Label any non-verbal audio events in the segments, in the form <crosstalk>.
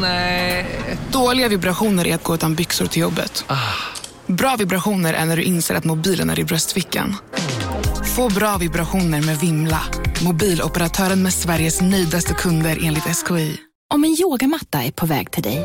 Nej. Dåliga vibrationer är att gå utan byxor till jobbet. Bra vibrationer är när du inser att mobilen är i bröstfickan. Få bra vibrationer med Vimla. Mobiloperatören med Sveriges nöjdaste kunder enligt SKI. Om en yogamatta är på väg till dig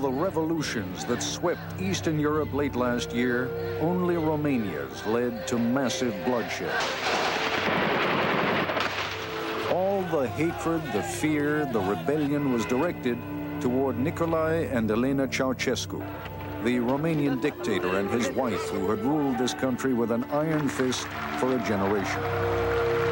The revolutions that swept Eastern Europe late last year, only Romania's led to massive bloodshed. All the hatred, the fear, the rebellion was directed toward Nicolae and Elena Ceausescu, the Romanian dictator and his wife who had ruled this country with an iron fist for a generation.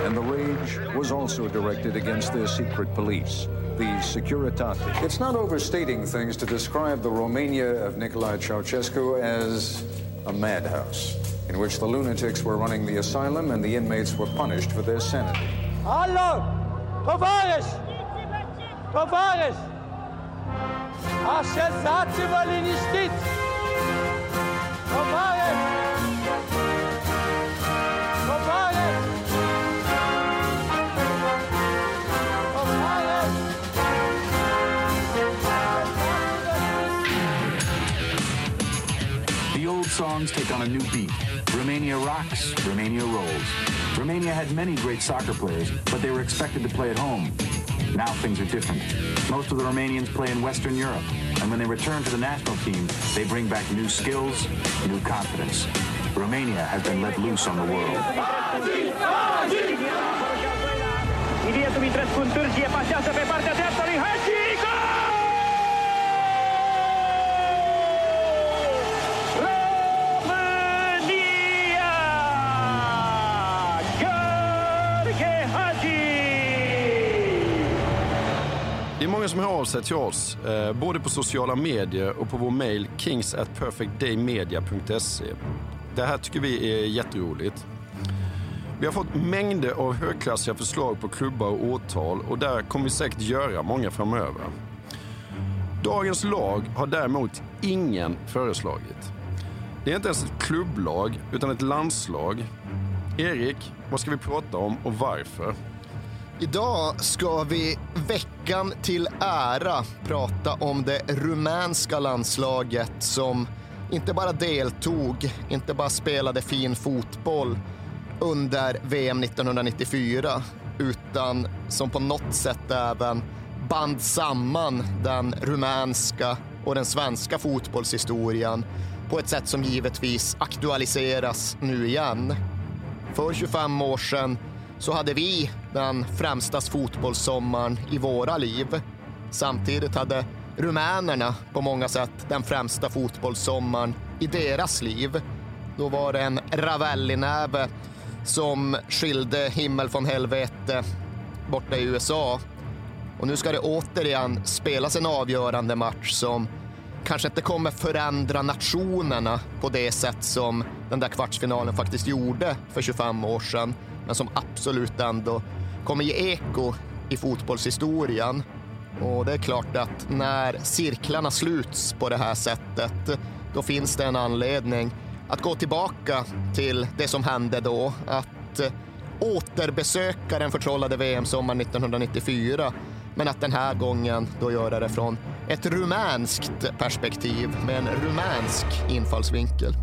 And the rage was also directed against their secret police, the Securitate. It's not overstating things to describe the Romania of Nicolae Ceausescu as a madhouse, in which the lunatics were running the asylum and the inmates were punished for their sanity. Alo! Tovarăș! Tovarăș! Așezați-vă liniștiți! Tovarăș! Songs take on a new beat. Romania rocks, Romania rolls. Romania had many great soccer players, but they were expected to play at home. Now things are different. Most of the Romanians play in Western Europe, and when they return to the national team, they bring back new skills, new confidence. Romania has been let loose on the world. Pasează pe partea dreaptă lui Hagi! România! Många som hör av sig till oss, eh, både på sociala medier och på vår mejl kingsatperfectdaymedia.se. Det här tycker vi är jätteroligt. Vi har fått mängder av högklassiga förslag på klubbar och årtal och där kommer vi säkert göra många framöver. Dagens lag har däremot ingen föreslagit. Det är inte ens ett klubblag utan ett landslag. Erik, vad ska vi prata om och varför? Idag ska vi veckan till ära prata om det rumänska landslaget som inte bara deltog, inte bara spelade fin fotboll under VM 1994 utan som på något sätt även band samman den rumänska och den svenska fotbollshistorien på ett sätt som givetvis aktualiseras nu igen. För 25 år sedan så hade vi den främsta fotbollssommaren i våra liv. Samtidigt hade rumänerna på många sätt den främsta fotbollssommaren i deras liv. Då var det en Ravelli-näve som skilde himmel från helvete borta i USA. Och nu ska det återigen spelas en avgörande match som kanske inte kommer förändra nationerna på det sätt som den där kvartsfinalen faktiskt gjorde för 25 år sedan, men som absolut ändå kommer ge eko i fotbollshistorien. Och det är klart att när cirklarna sluts på det här sättet, då finns det en anledning att gå tillbaka till det som hände då, att eh, återbesöka den förtrollade VM-sommaren 1994 men att den här gången då göra det från ett rumänskt perspektiv med en rumänsk infallsvinkel.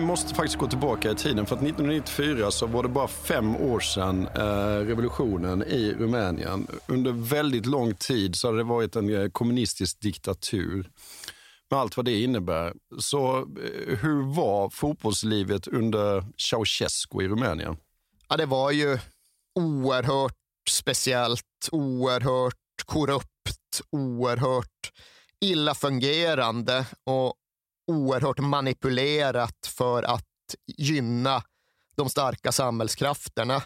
Vi måste faktiskt gå tillbaka i tiden för att 1994 så var det bara fem år sedan eh, revolutionen i Rumänien. Under väldigt lång tid så hade det varit en eh, kommunistisk diktatur med allt vad det innebär. Så eh, hur var fotbollslivet under Ceausescu i Rumänien? Ja, det var ju oerhört speciellt, oerhört korrupt, oerhört illa fungerande och oerhört manipulerat för att gynna de starka samhällskrafterna.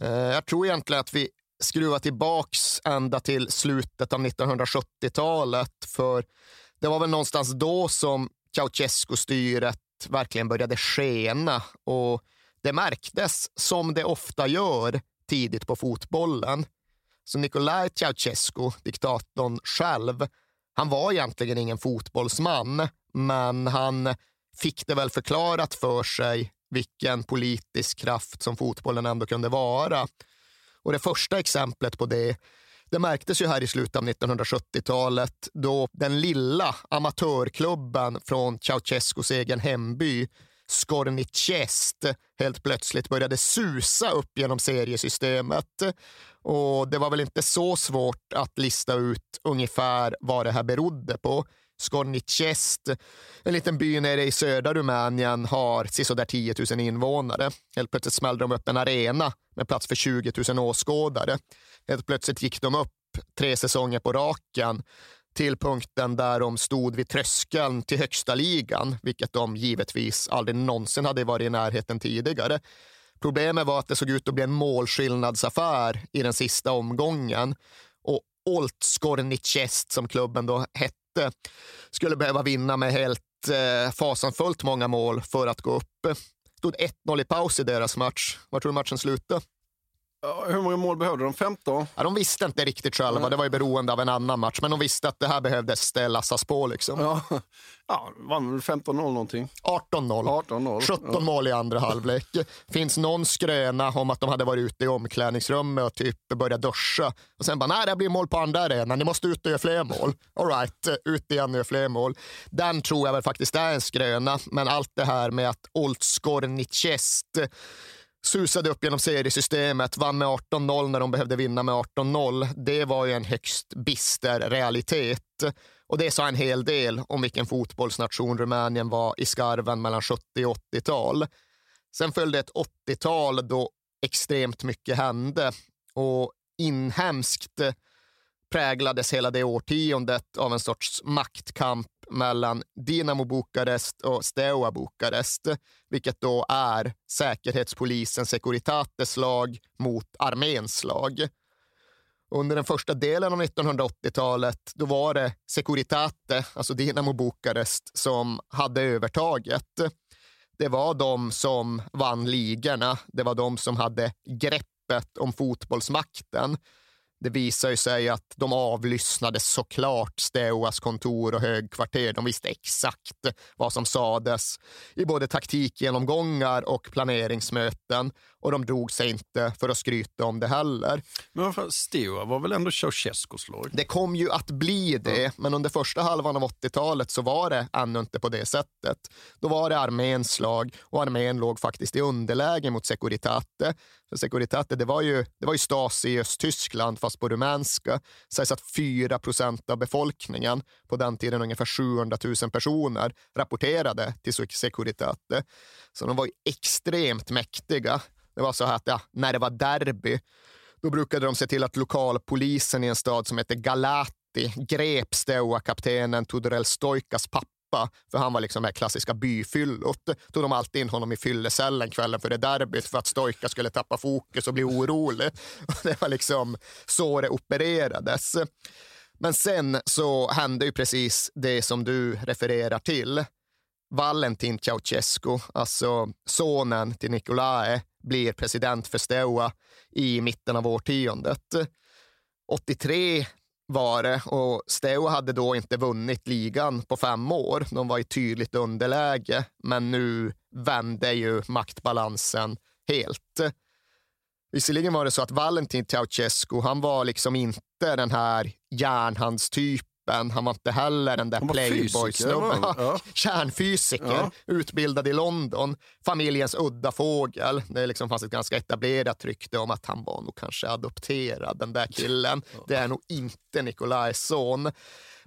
Eh, jag tror egentligen att vi skruvar tillbaks ända till slutet av 1970-talet. För det var väl någonstans då som Ceausescu-styret verkligen började skena. Och det märktes, som det ofta gör, tidigt på fotbollen. Så Nikolaj Ceausescu, diktatorn själv, han var egentligen ingen fotbollsman, men han fick det väl förklarat för sig vilken politisk kraft som fotbollen ändå kunde vara. Och det första exemplet på det det märktes ju här i slutet av 1970-talet då den lilla amatörklubben från Ceausescus egen hemby Skornicest helt plötsligt började susa upp genom seriesystemet. Och det var väl inte så svårt att lista ut ungefär vad det här berodde på. Skornicest, en liten by nere i södra Rumänien, har sisådär 10 000 invånare. Helt plötsligt smällde de upp en arena med plats för 20 000 åskådare. Helt plötsligt gick de upp tre säsonger på raken till punkten där de stod vid tröskeln till högsta ligan, vilket de givetvis aldrig någonsin hade varit i närheten tidigare. Problemet var att det såg ut att bli en målskillnadsaffär i den sista omgången och Oltskornicest, som klubben då hette, skulle behöva vinna med helt eh, fasanfullt många mål för att gå upp. Det stod 1-0 i paus i deras match. Var tror du matchen slutade? Hur många mål behövde de? 15? Ja, de visste inte riktigt själva. Nej. Det var ju beroende av en annan match. Men de visste att det här behövdes lassas på. Liksom. Ja, <laughs> ja vann väl 15-0 någonting? 18-0. 18-0. 17 ja. mål i andra halvlek. <laughs> finns någon skröna om att de hade varit ute i omklädningsrummet och typ börjat duscha. Och sen bara, nej det blir mål på andra arenan. Ni måste ut och göra fler mål. All right, ut igen och göra fler mål. Den tror jag väl faktiskt är en skröna. Men allt det här med att Oldskornicest susade upp genom seriesystemet, vann med 18-0 när de behövde vinna med 18-0. Det var ju en högst bister realitet. Och det sa en hel del om vilken fotbollsnation Rumänien var i skarven mellan 70 och 80-tal. Sen följde ett 80-tal då extremt mycket hände och inhemskt präglades hela det årtiondet av en sorts maktkamp mellan Dinamo Bukarest och Steaua Bukarest, vilket då är säkerhetspolisens Securitates lag mot arméns lag. Under den första delen av 1980-talet då var det Securitate, alltså Dinamo Bukarest, som hade övertaget. Det var de som vann ligorna. Det var de som hade greppet om fotbollsmakten. Det visar ju sig att de avlyssnade såklart Steuas kontor och högkvarter. De visste exakt vad som sades i både taktikgenomgångar och planeringsmöten och de drog sig inte för att skryta om det heller. Men varför, Steaua var väl ändå Ceausescus lag? Det kom ju att bli det, ja. men under första halvan av 80-talet så var det ännu inte på det sättet. Då var det arméns lag och armén låg faktiskt i underläge mot Securitate. För Securitate, det var ju, det var ju Stasi i Östtyskland fast på rumänska. Sägs att 4 procent av befolkningen, på den tiden ungefär 700 000 personer, rapporterade till Securitate. Så de var extremt mäktiga. Det var så här att ja, när det var derby, då brukade de se till att lokalpolisen i en stad som heter Galati grep Steaua-kaptenen Tudorel Stojkas pappa för han var liksom det klassiska byfyllot. Tog de alltid in honom i fyllecellen kvällen för det derbyt för att Stojka skulle tappa fokus och bli orolig. <laughs> Det var liksom så det opererades. Men sen så hände ju precis det som du refererar till. Valentin Ceausescu, alltså sonen till Nicolae, blir president för Steaua i mitten av årtiondet. 83 var det och Steo hade då inte vunnit ligan på fem år. De var i tydligt underläge, men nu vände ju maktbalansen helt. Visserligen var det så att Valentin Ceausescu, han var liksom inte den här järnhandstypen typen. Han var inte heller den där playboy-snubben. Ja. Kärnfysiker, Ja. utbildad i London. Familjens udda fågel. Det liksom fanns ett ganska etablerat rykte om att han var nog kanske adopterad, den där killen. Det är nog inte Nikolajs son.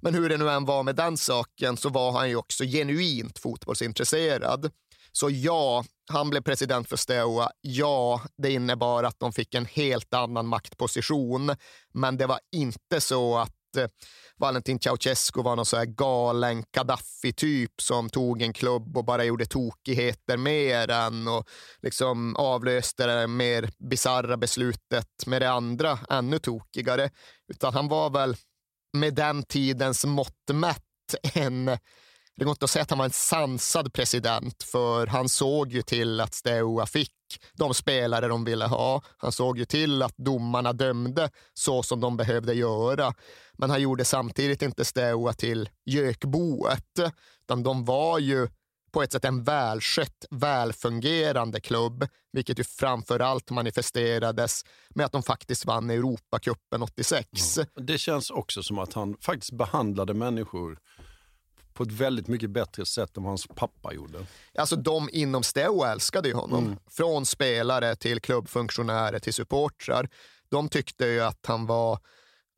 Men hur det nu än var med den saken så var han ju också genuint fotbollsintresserad. Så ja, han blev president för Steaua. Ja, det innebar att de fick en helt annan maktposition. Men det var inte så att Eh, Valentin Ceausescu var någon så här galen Gaddafi-typ som tog en klubb och bara gjorde tokigheter med den och liksom avlöste det mer bizarra beslutet med det andra, ännu tokigare. Utan han var väl med den tidens mått mätt en det går inte att säga att han var en sansad president, för han såg ju till att Steaua fick de spelare de ville ha. Han såg ju till att domarna dömde så som de behövde göra. Men han gjorde samtidigt inte Steaua till gökboet, utan de var ju på ett sätt en välskött, välfungerande klubb, vilket ju framför allt manifesterades med att de faktiskt vann Europacupen 86. Det känns också som att han faktiskt behandlade människor på ett väldigt mycket bättre sätt än vad hans pappa gjorde. Alltså de inom Steaua älskade ju honom. Mm. Från spelare till klubbfunktionärer till supportrar. De tyckte ju att han var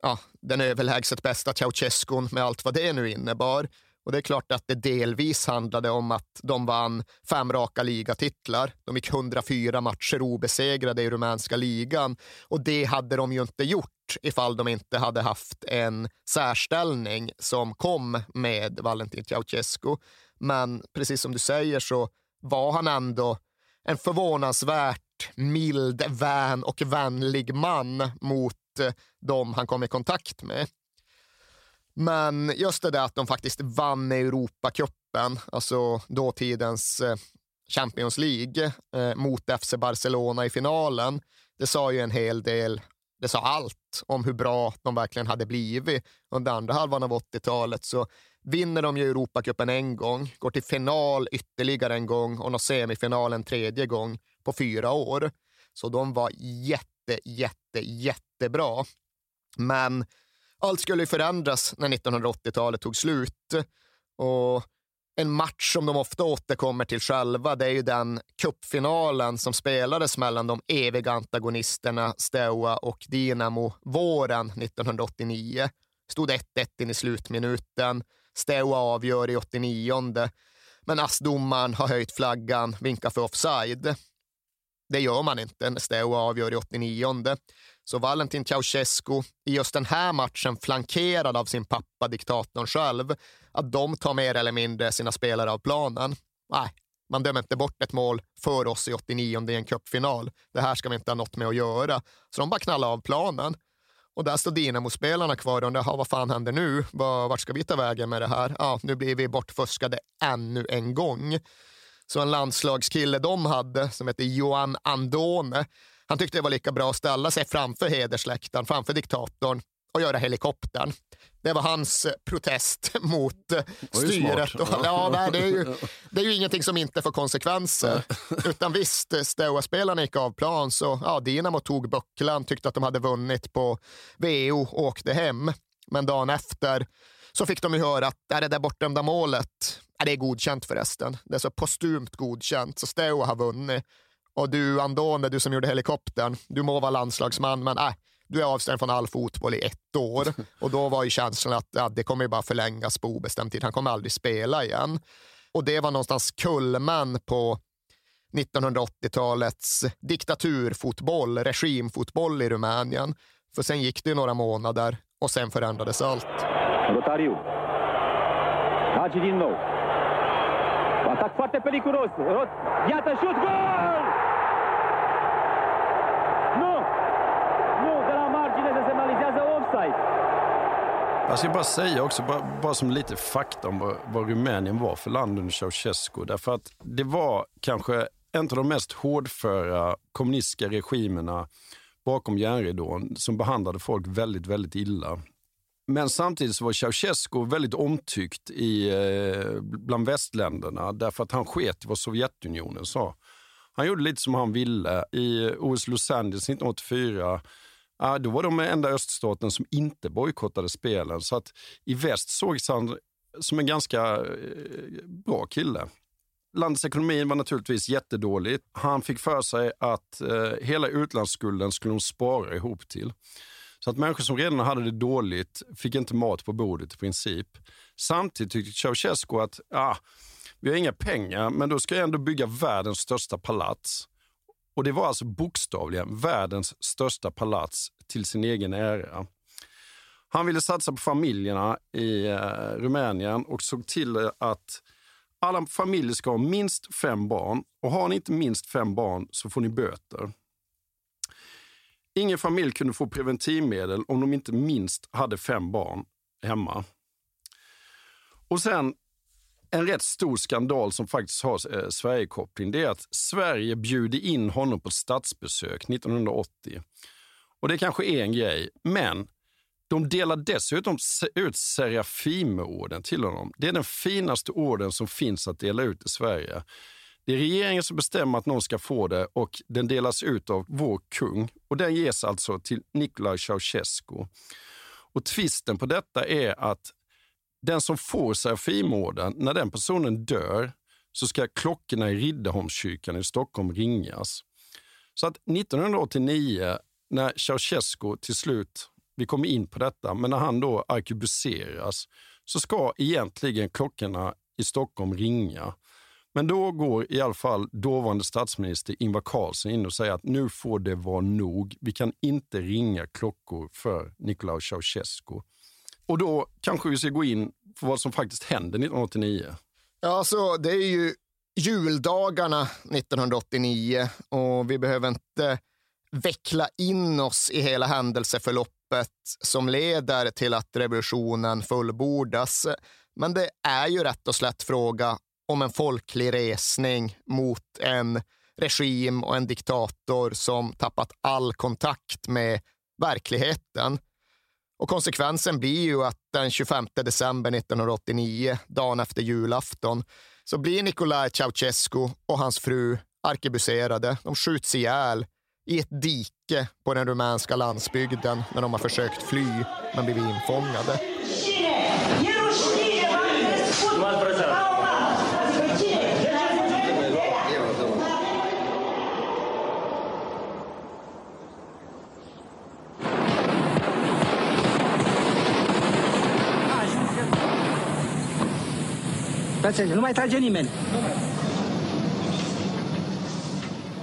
ja, den överlägset bästa Ceausescun med allt vad det nu innebar. Och det är klart att det delvis handlade om att de vann fem raka ligatitlar. De gick 104 matcher obesegrade i rumänska ligan. Och det hade de ju inte gjort ifall de inte hade haft en särställning som kom med Valentin Ceausescu. Men precis som du säger så var han ändå en förvånansvärt mild, vän och vänlig man mot eh, dem han kom i kontakt med. Men just det där att de faktiskt vann Europacupen, alltså dåtidens eh, Champions League, eh, mot FC Barcelona i finalen, det sa ju en hel del det sa allt om hur bra de verkligen hade blivit under andra halvan av 80-talet. Så vinner de ju Europacupen en gång, går till final ytterligare en gång och når semifinal en tredje gång på fyra år. Så de var jätte, jätte, jättebra. Men allt skulle ju förändras när 1980-talet tog slut. Och en match som de ofta återkommer till själva, det är ju den cupfinalen som spelades mellan de eviga antagonisterna Steaua och Dinamo våren 1989. Stod 1-1 in i slutminuten. Steaua avgör i 89 men ASS-domaren har höjt flaggan, vinkar för offside. Det gör man inte när Steaua avgör i 89 så Valentin Ceausescu, i just den här matchen flankerad av sin pappa, diktatorn själv, att de tar mer eller mindre sina spelare av planen. Nej, man dömer inte bort ett mål för oss i 89 i en cupfinal. Det här ska vi inte ha något med att göra. Så de bara knallar av planen. Och där står Dinamo-spelarna kvar och undrar, vad fan händer nu? Vart ska vi ta vägen med det här? Ja, nu blir vi bortfuskade ännu en gång. Så en landslagskille de hade, som heter Johan Andone, han tyckte det var lika bra att ställa sig framför hedersläktaren, framför diktatorn och göra helikoptern. Det var hans eh, protest <laughs> mot eh, styret. Och, ja, nej, det, är ju, <laughs> det är ju ingenting som inte får konsekvenser. <laughs> Utan visst, eh, Steaua-spelarna gick av plan, så ja, Dinamo tog bucklan, tyckte att de hade vunnit på VO och åkte hem. Men dagen efter så fick de ju höra att det där bortdömda målet, det är godkänt förresten. Det är så postumt godkänt, så Steaua har vunnit. Och du Andone, du som gjorde helikoptern, du må vara landslagsman, men äh, du är avstängd från all fotboll i ett år. <laughs> Och då var ju känslan att ja, det kommer ju bara förlängas på obestämd tid. Han kommer aldrig spela igen. Och det var någonstans kulmen på 1980-talets diktaturfotboll, regimfotboll i Rumänien. För sen gick det några månader och sen förändrades allt. Rotariu. Hagi din nou. Atac foarte periculos. Rot. Iată șut, gol! Nu! Nu, de la margine se semnalizează offside. Jag ska bara säga också, bara, bara som lite fakta om vad, vad Rumänien var för land under Ceausescu. Därför att det var kanske en av de mest hårdföra kommunistiska regimerna bakom järnridån som behandlade folk väldigt, väldigt illa. Men samtidigt så var Ceausescu väldigt omtyckt i, eh, bland västländerna därför att han sket i vad Sovjetunionen sa. Han gjorde lite som han ville. I OS Los Angeles 1984 då var de enda öststaten som inte bojkottade spelen. Så att i väst sågs han som en ganska eh, bra kille. Landets ekonomi var naturligtvis jättedålig. Han fick för sig att eh, hela utlandsskulden skulle de spara ihop till. Så att människor som redan hade det dåligt fick inte mat på bordet i princip. Samtidigt tyckte Ceausescu att ah, vi har inga pengar, men då ska jag ändå bygga världens största palats. Och det var alltså bokstavligen världens största palats till sin egen ära. Han ville satsa på familjerna i eh, Rumänien och såg till att alla familjer ska ha minst fem barn och har ni inte minst fem barn så får ni böter. Ingen familj kunde få preventivmedel om de inte minst hade fem barn hemma. Och sen en rätt stor skandal som faktiskt har eh, Sverigekoppling, det är att Sverige bjuder in honom på statsbesök 1980. Och det kanske är en grej, men de delar dessutom ut Serafimerorden till honom. Det är den finaste orden som finns att dela ut i Sverige. Det är regeringen som bestämmer att någon ska få det och den delas ut av vår kung. Och Den ges alltså till Nicolae Ceausescu. Och tvisten på detta är att den som får serafimorden, när den personen dör så ska klockorna i Riddarholmskyrkan i Stockholm ringas. Så att 1989, när Ceausescu till slut vi kommer in på detta, men när han då arkebuseras så ska egentligen klockorna i Stockholm ringa. Men då går i alla fall dåvarande statsminister Ingvar Carlsson in och säger att nu får det vara nog. Vi kan inte ringa klockor för Nicolae Ceausescu. Och då kanske vi ska gå in på vad som faktiskt hände 1989. Ja, så det är ju juldagarna 1989 och vi behöver inte veckla in oss i hela händelseförloppet som leder till att revolutionen fullbordas. Men det är ju rätt och slätt fråga om en folklig resning mot en regim och en diktator som tappat all kontakt med verkligheten. Och konsekvensen blir ju att den 25 december 1989, dagen efter julafton, så blir Nicolae Ceausescu och hans fru arkebuserade. De skjuts ihjäl i ett dike på den rumänska landsbygden när de har försökt fly men blivit infångade. Nu mai trage nimeni.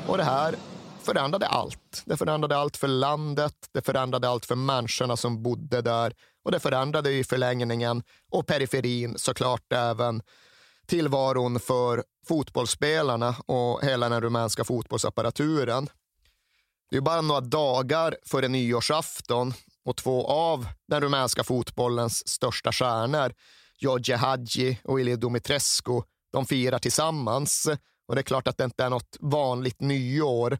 Och det här förändrade allt. Det förändrade allt för landet, det förändrade allt för människorna som bodde där och det förändrade i förlängningen och periferin såklart även tillvaron för fotbollsspelarna och hela den rumänska fotbollsapparaturen. Det är bara några dagar före nyårsafton och två av den rumänska fotbollens största stjärnor, George Hagi och Ilie Dumitrescu, de firar tillsammans. Och det är klart att det inte är något vanligt nyår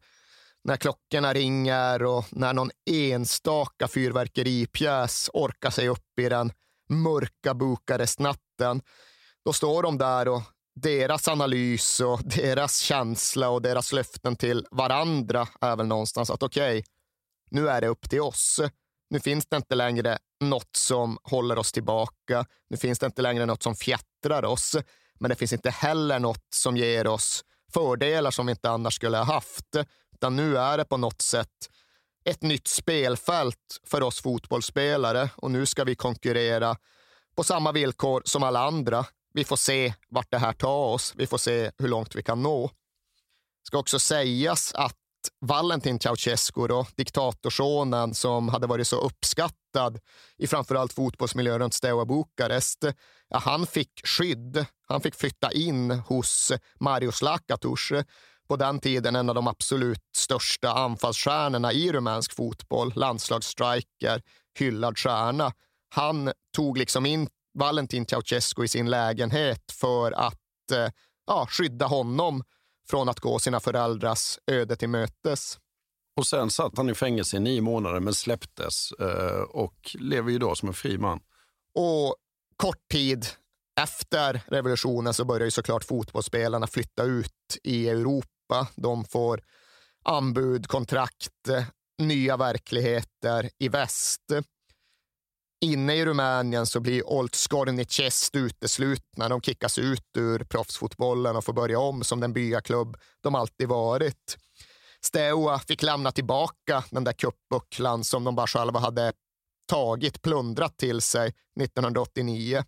när klockorna ringer och när någon enstaka fyrverkeripjäs orkar sig upp i den mörka Bukarestnatten. Då står de där och deras analys och <laughs> deras känsla och deras löften till varandra är väl någonstans att okej, okay, nu är det upp till oss. Nu finns det inte längre något som håller oss tillbaka. Nu finns det inte längre något som fjättrar oss. Men det finns inte heller något som ger oss fördelar som vi inte annars skulle ha haft. Utan nu är det på något sätt ett nytt spelfält för oss fotbollsspelare och nu ska vi konkurrera på samma villkor som alla andra. Vi får se vart det här tar oss. Vi får se hur långt vi kan nå. Det ska också sägas att Valentin Ceausescu, då, diktatorsonen som hade varit så uppskattad i framförallt fotbollsmiljön runt Steaua Bukarest, ja, han fick skydd. Han fick flytta in hos Marius Lakatus, på den tiden en av de absolut största anfallsstjärnorna i rumänsk fotboll, landslagsstriker, hyllad stjärna. Han tog liksom in Valentin Ceausescu i sin lägenhet för att eh, ja, skydda honom från att gå sina föräldrars öde till mötes. Och sen satt han i fängelse i nio månader men släpptes eh, och lever idag som en fri man. Och kort tid efter revolutionen så börjar ju såklart fotbollsspelarna flytta ut i Europa. De får anbud, kontrakt nya verkligheter i väst. Inne i Rumänien så blir Old Cest uteslutna. De kickas ut ur proffsfotbollen och får börja om som den byaklubb de alltid varit. Steaua fick lämna tillbaka den där cupbucklan som de bara själva hade tagit, plundrat till sig 1989.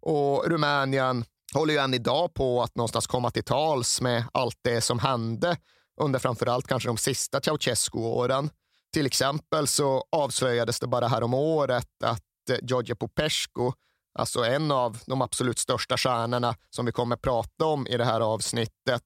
Och Rumänien håller ju än idag på att någonstans komma till tals med allt det som hände under framförallt kanske de sista Ceausescu-åren. Till exempel så avslöjades det bara här om året att eh, Giorgio Popescu, alltså en av de absolut största stjärnorna som vi kommer prata om i det här avsnittet,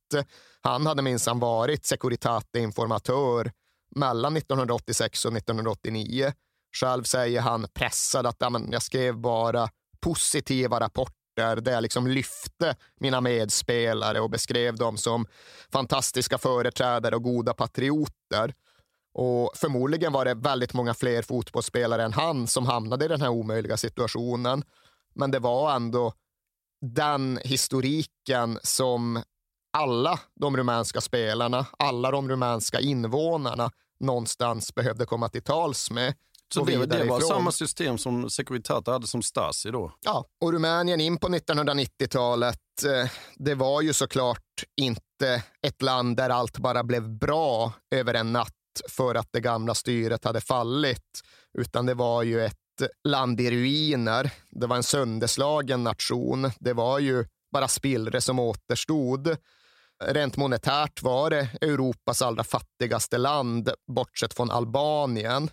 han hade minsann varit Securitate informatör mellan 1986 och 1989. Själv säger han pressad att jag skrev bara positiva rapporter där jag liksom lyfte mina medspelare och beskrev dem som fantastiska företrädare och goda patrioter. Och förmodligen var det väldigt många fler fotbollsspelare än han som hamnade i den här omöjliga situationen. Men det var ändå den historiken som alla de rumänska spelarna, alla de rumänska invånarna någonstans behövde komma till tals med. Så det, det var samma system som Securitate hade som Stasi då? Ja, och Rumänien in på 1990-talet, eh, det var ju såklart inte ett land där allt bara blev bra över en natt för att det gamla styret hade fallit, utan det var ju ett land i ruiner. Det var en sönderslagen nation. Det var ju bara spillre som återstod. Rent monetärt var det Europas allra fattigaste land, bortsett från Albanien.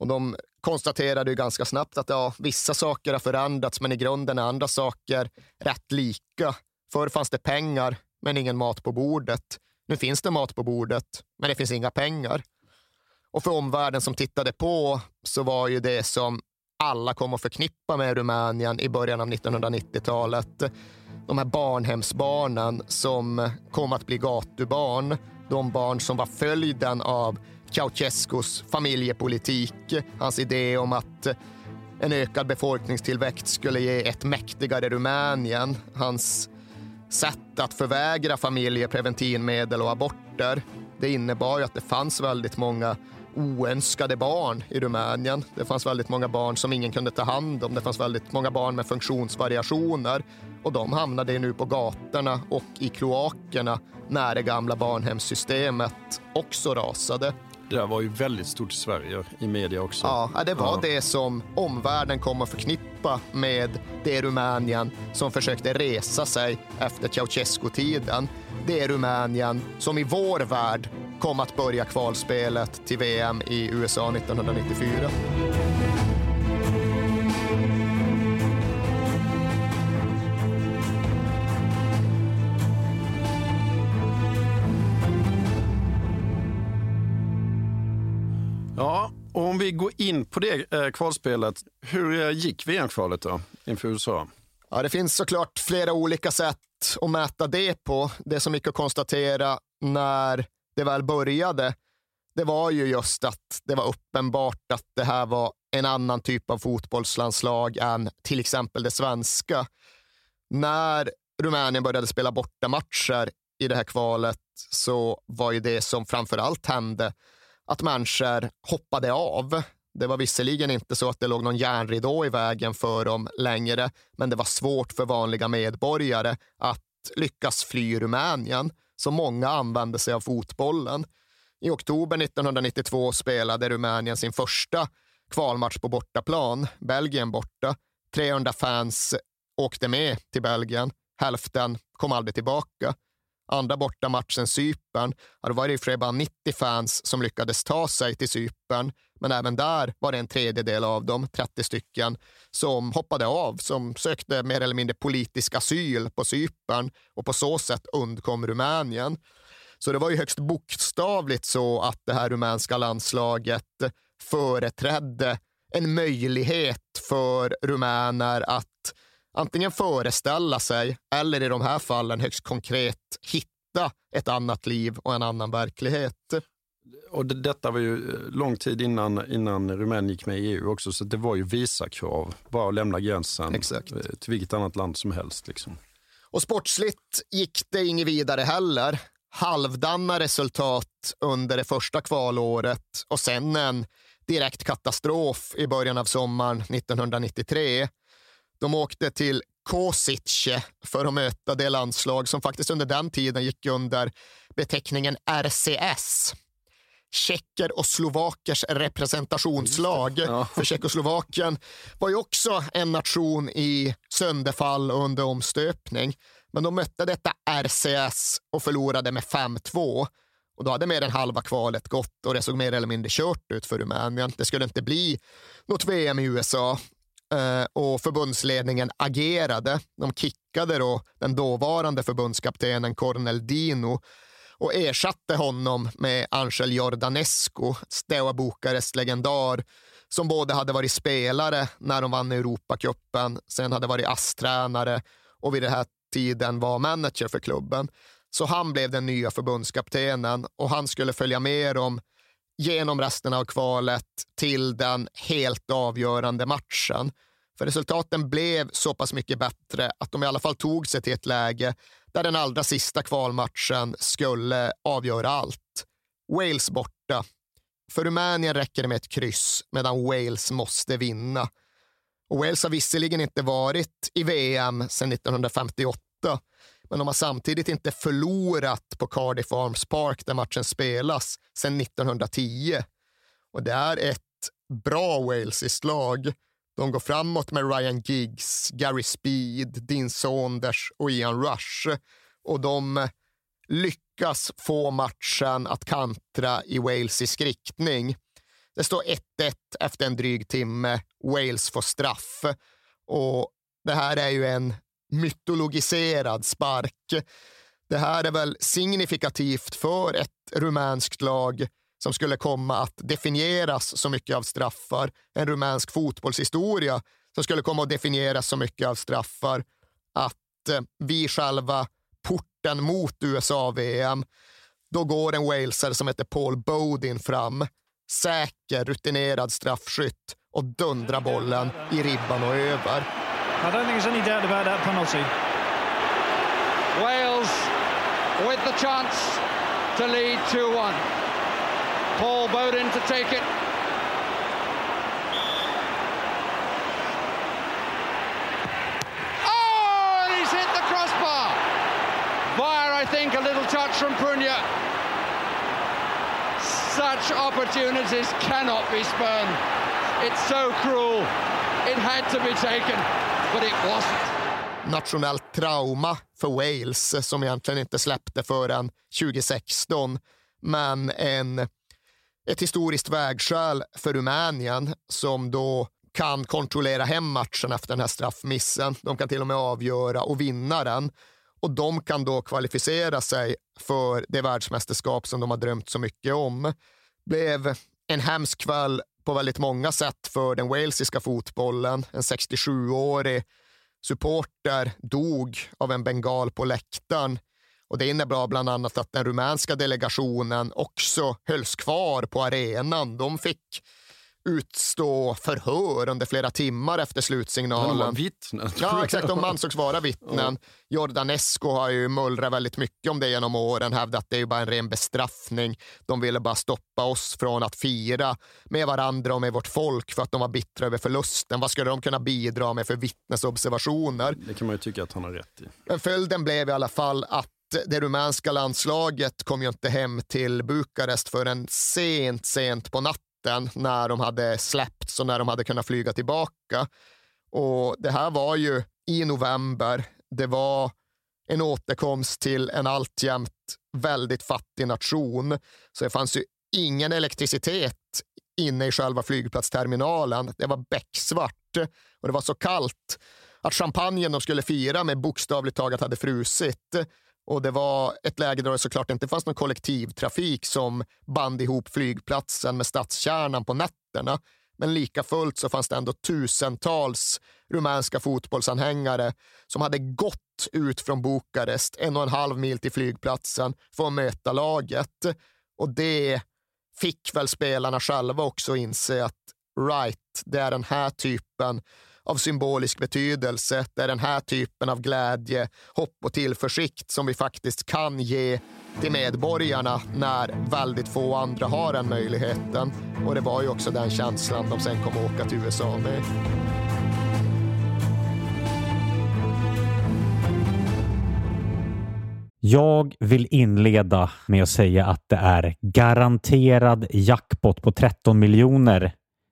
Och de konstaterade ju ganska snabbt att ja, vissa saker har förändrats, men i grunden är andra saker rätt lika. Förr fanns det pengar, men ingen mat på bordet. Nu finns det mat på bordet, men det finns inga pengar. Och för omvärlden som tittade på så var ju det som alla kom att förknippa med Rumänien i början av 1990-talet. De här barnhemsbarnen som kom att bli gatubarn. De barn som var följden av Ceausescus familjepolitik. Hans idé om att en ökad befolkningstillväxt skulle ge ett mäktigare Rumänien. Hans sätt att förvägra familjer preventivmedel och aborter. Det innebar ju att det fanns väldigt många oönskade barn i Rumänien. Det fanns väldigt många barn som ingen kunde ta hand om. Det fanns väldigt många barn med funktionsvariationer och de hamnade nu på gatorna och i kloakerna när det gamla barnhemssystemet också rasade. Det där var ju väldigt stort i Sverige, i media också. Ja, det var ja. det som omvärlden kom att förknippa med det Rumänien som försökte resa sig efter Ceausescu-tiden. Det Rumänien som i vår värld kom att börja kvalspelet till VM i USA 1994. Och om vi går in på det eh, kvalspelet, hur eh, gick VM-kvalet då inför USA? Ja, det finns såklart flera olika sätt att mäta det på. Det som gick att konstatera när det väl började, det var ju just att det var uppenbart att det här var en annan typ av fotbollslandslag än till exempel det svenska. När Rumänien började spela bortamatcher i det här kvalet så var ju det som framför allt hände att människor hoppade av. Det var visserligen inte så att det låg någon järnridå i vägen för dem längre, men det var svårt för vanliga medborgare att lyckas fly Rumänien, så många använde sig av fotbollen. I oktober 1992 spelade Rumänien sin första kvalmatch på bortaplan, Belgien borta. 300 fans åkte med till Belgien. Hälften kom aldrig tillbaka andra bortamatchen Cypern, ja, då var det ju bara 90 fans som lyckades ta sig till Cypern. Men även där var det en tredjedel av dem, 30 stycken, som hoppade av, som sökte mer eller mindre politisk asyl på Cypern och på så sätt undkom Rumänien. Så det var ju högst bokstavligt så att det här rumänska landslaget företrädde en möjlighet för rumäner att antingen föreställa sig eller i de här fallen högst konkret hitta ett annat liv och en annan verklighet. Och det, detta var ju eh, lång tid innan, innan Rumänien gick med i EU också, så det var ju visakrav. Bara att lämna gränsen Exakt. Eh, till vilket annat land som helst. Liksom. Och sportsligt gick det inget vidare heller. halvdana resultat under det första kvalåret och sen en direkt katastrof i början av sommaren 1993. De åkte till Kosice för att möta det landslag som faktiskt under den tiden gick under beteckningen RCS. Tjecker och slovakers representationslag. Ja. För Tjeckoslovakien var ju också en nation i sönderfall och under omstöpning. Men de mötte detta RCS och förlorade med 5-2. Och då hade mer än halva kvalet gått och det såg mer eller mindre kört ut för Rumänien. Det skulle inte bli något VM i USA. Eh, och förbundsledningen agerade. De kickade då den dåvarande förbundskaptenen Cornel Dino och ersatte honom med Angel Jordanescu, Steaua Bukares legendar som både hade varit spelare när de vann Europacupen, sen hade varit ASS-tränare och vid den här tiden var manager för klubben. Så han blev den nya förbundskaptenen och han skulle följa med dem genom resten av kvalet till den helt avgörande matchen. För resultaten blev så pass mycket bättre att de i alla fall tog sig till ett läge där den allra sista kvalmatchen skulle avgöra allt. Wales borta. För Rumänien räcker det med ett kryss medan Wales måste vinna. Och Wales har visserligen inte varit i VM sedan 1958 men de har samtidigt inte förlorat på Cardiff Arms Park där matchen spelas sedan 1910. Och det är ett bra walesiskt lag. De går framåt med Ryan Giggs, Gary Speed, Dean Saunders och Ian Rush. Och de lyckas få matchen att kantra i walesisk riktning. Det står 1-1 efter en dryg timme. Wales får straff. Och det här är ju en mytologiserad spark. Det här är väl signifikativt för ett rumänskt lag som skulle komma att definieras så mycket av straffar. En rumänsk fotbollshistoria som skulle komma att definieras så mycket av straffar att eh, vi själva porten mot USA-VM, då går en walesare som heter Paul Bodin fram, säker, rutinerad straffskytt och dundrar bollen i ribban och över. I don't think there's any doubt about that penalty. Wales with the chance to lead 2-1. Paul Bowden to take it. Oh, he's hit the crossbar. I think, a little touch from Prunia. Such opportunities cannot be spurned. It's so cruel. It had to be taken. But it wasn't. Nationellt trauma för Wales eh, som egentligen inte släppte förrän 2016. Men en, ett historiskt vägskäl för Rumänien som då kan kontrollera hem matchen efter den här straffmissen. De kan till och med avgöra och vinna den. Och de kan då kvalificera sig för det världsmästerskap som de har drömt så mycket om. Blev en hemsk kväll på väldigt många sätt för den walesiska fotbollen. En 67-årig supporter dog av en bengal på läktaren. Och Det innebar bland annat att den rumänska delegationen också hölls kvar på arenan. De fick utstå förhör under flera timmar efter slutsignalen. Vittnen. Ja, exakt. De ansågs vara vittnen. Jordanesco har ju mullrat väldigt mycket om det genom åren, hävdat att det är bara en ren bestraffning. De ville bara stoppa oss från att fira med varandra och med vårt folk för att de var bittra över förlusten. Vad skulle de kunna bidra med för vittnesobservationer? Det kan man ju tycka att han har rätt i. Men följden blev i alla fall att det rumänska landslaget kom ju inte hem till Bukarest förrän sent, sent på natten natten när de hade släppts och när de hade kunnat flyga tillbaka. Och Det här var ju i november. Det var en återkomst till en alltjämt väldigt fattig nation. Så det fanns ju ingen elektricitet inne i själva flygplatsterminalen. Det var becksvart och det var så kallt att champagnen de skulle fira med bokstavligt taget hade frusit. Och det var ett läge där det såklart inte fanns någon kollektivtrafik som band ihop flygplatsen med stadskärnan på nätterna. Men lika fullt så fanns det ändå tusentals rumänska fotbollsanhängare som hade gått ut från Bukarest en och en halv mil till flygplatsen för att möta laget. Och det fick väl spelarna själva också inse att right, det är den här typen av symbolisk betydelse. Det är den här typen av glädje, hopp och tillförsikt som vi faktiskt kan ge till medborgarna när väldigt få andra har den möjligheten. Och det var ju också den känslan de sen kom åka till USA med. Jag vill inleda med att säga att det är garanterad jackpot på 13 miljoner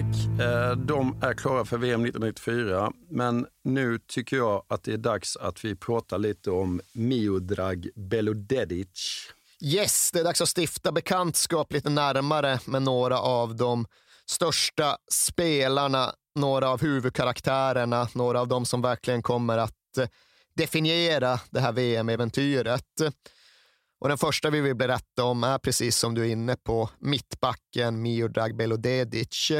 Okej eh, de är klara för VM 1994, men nu tycker jag att det är dags att vi pratar lite om Miodrag Belodedic. Yes, det är dags att stifta bekantskap lite närmare med några av de största spelarna, några av huvudkaraktärerna, några av de som verkligen kommer att eh, definiera det här VM-äventyret. Och den första vi vill berätta om är precis som du är inne på, mittbacken Miodrag Belodedic.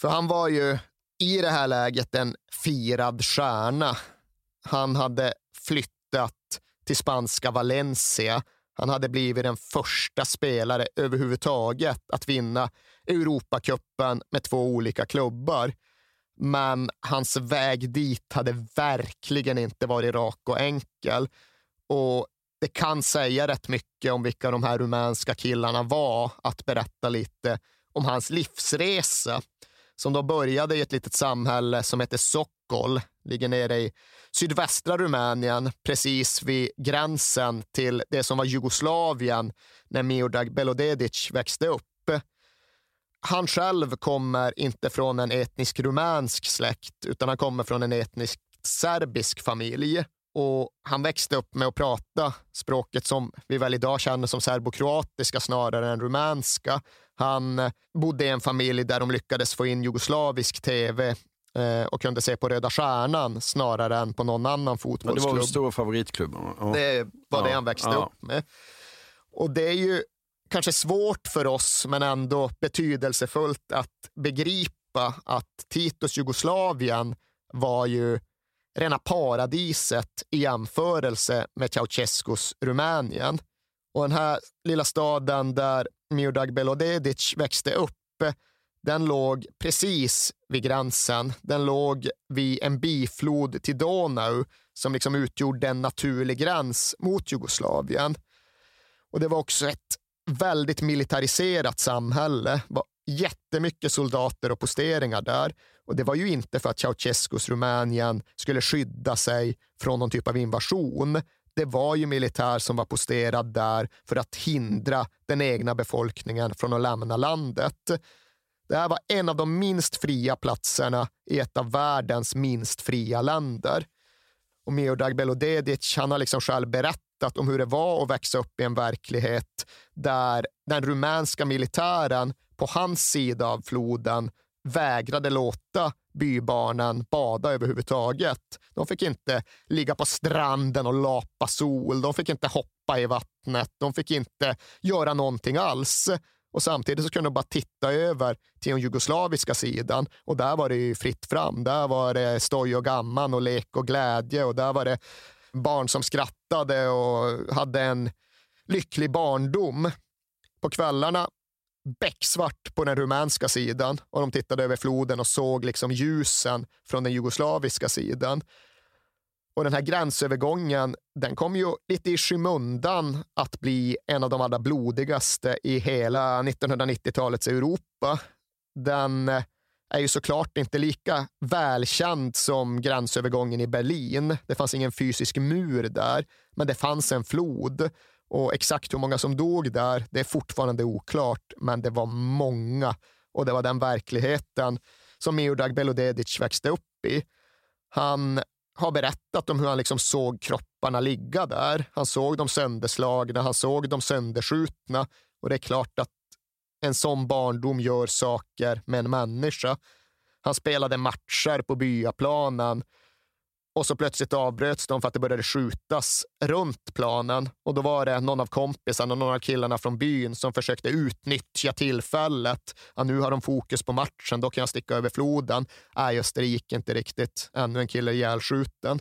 För han var ju i det här läget en firad stjärna. Han hade flyttat till spanska Valencia. Han hade blivit den första spelare överhuvudtaget att vinna Europacupen med två olika klubbar. Men hans väg dit hade verkligen inte varit rak och enkel. Och det kan säga rätt mycket om vilka de här rumänska killarna var att berätta lite om hans livsresa som då började i ett litet samhälle som heter Sokol, ligger nere i sydvästra Rumänien, precis vid gränsen till det som var Jugoslavien när Miodrag Belodedic växte upp. Han själv kommer inte från en etnisk rumänsk släkt, utan han kommer från en etnisk serbisk familj och han växte upp med att prata språket som vi väl idag känner som serbokroatiska snarare än rumänska. Han eh, bodde i en familj där de lyckades få in jugoslavisk tv eh, och kunde se på Röda Stjärnan snarare än på någon annan fotbollsklubb. Ja, det var den stora favoritklubben. Ja. Det var ja. det han växte ja. upp med. Och det är ju kanske svårt för oss, men ändå betydelsefullt att begripa att Titos Jugoslavien var ju rena paradiset i jämförelse med Ceausescus Rumänien. Och den här lilla staden där Miodrag Belodedic växte upp, den låg precis vid gränsen. Den låg vid en biflod till Donau som liksom utgjorde en naturlig gräns mot Jugoslavien. Och det var också ett väldigt militariserat samhälle. Det var jättemycket soldater och posteringar där. Och det var ju inte för att Ceausescus Rumänien skulle skydda sig från någon typ av invasion. det var ju militär som var posterad där för att hindra den egna befolkningen från att lämna landet. Det här var en av de minst fria platserna i ett av världens minst fria länder. Och Meodag Belodedic han har liksom själv berättat om hur det var att växa upp i en verklighet där den rumänska militären på hans sida av floden vägrade låta bybarnen bada överhuvudtaget. De fick inte ligga på stranden och lapa sol. De fick inte hoppa i vattnet. De fick inte göra någonting alls. Och Samtidigt så kunde de bara titta över till den jugoslaviska sidan och där var det ju fritt fram. Där var det stoj och gamman och lek och glädje och där var det barn som skrattade och hade en lycklig barndom. På kvällarna becksvart på den rumänska sidan och de tittade över floden och såg liksom ljusen från den jugoslaviska sidan. Och den här gränsövergången, den kom ju lite i skymundan att bli en av de allra blodigaste i hela 1990-talets Europa. Den eh, är ju såklart inte lika välkänd som gränsövergången i Berlin. Det fanns ingen fysisk mur där, men det fanns en flod. Och exakt hur många som dog där, det är fortfarande oklart, men det var många. Och det var den verkligheten som Miodrag Belodedic växte upp i. Han har berättat om hur han liksom såg kropparna ligga där. Han såg dem sönderslagna, han såg dem sönderskjutna. Och det är klart att en sån barndom gör saker med en människa. Han spelade matcher på byaplanen och så plötsligt avbröts de för att det började skjutas runt planen. Och då var det någon av kompisarna, och någon av killarna från byn som försökte utnyttja tillfället. Ja, nu har de fokus på matchen, då kan jag sticka över floden. Nej, just det, det gick inte riktigt. Ännu en kille ihjälskjuten.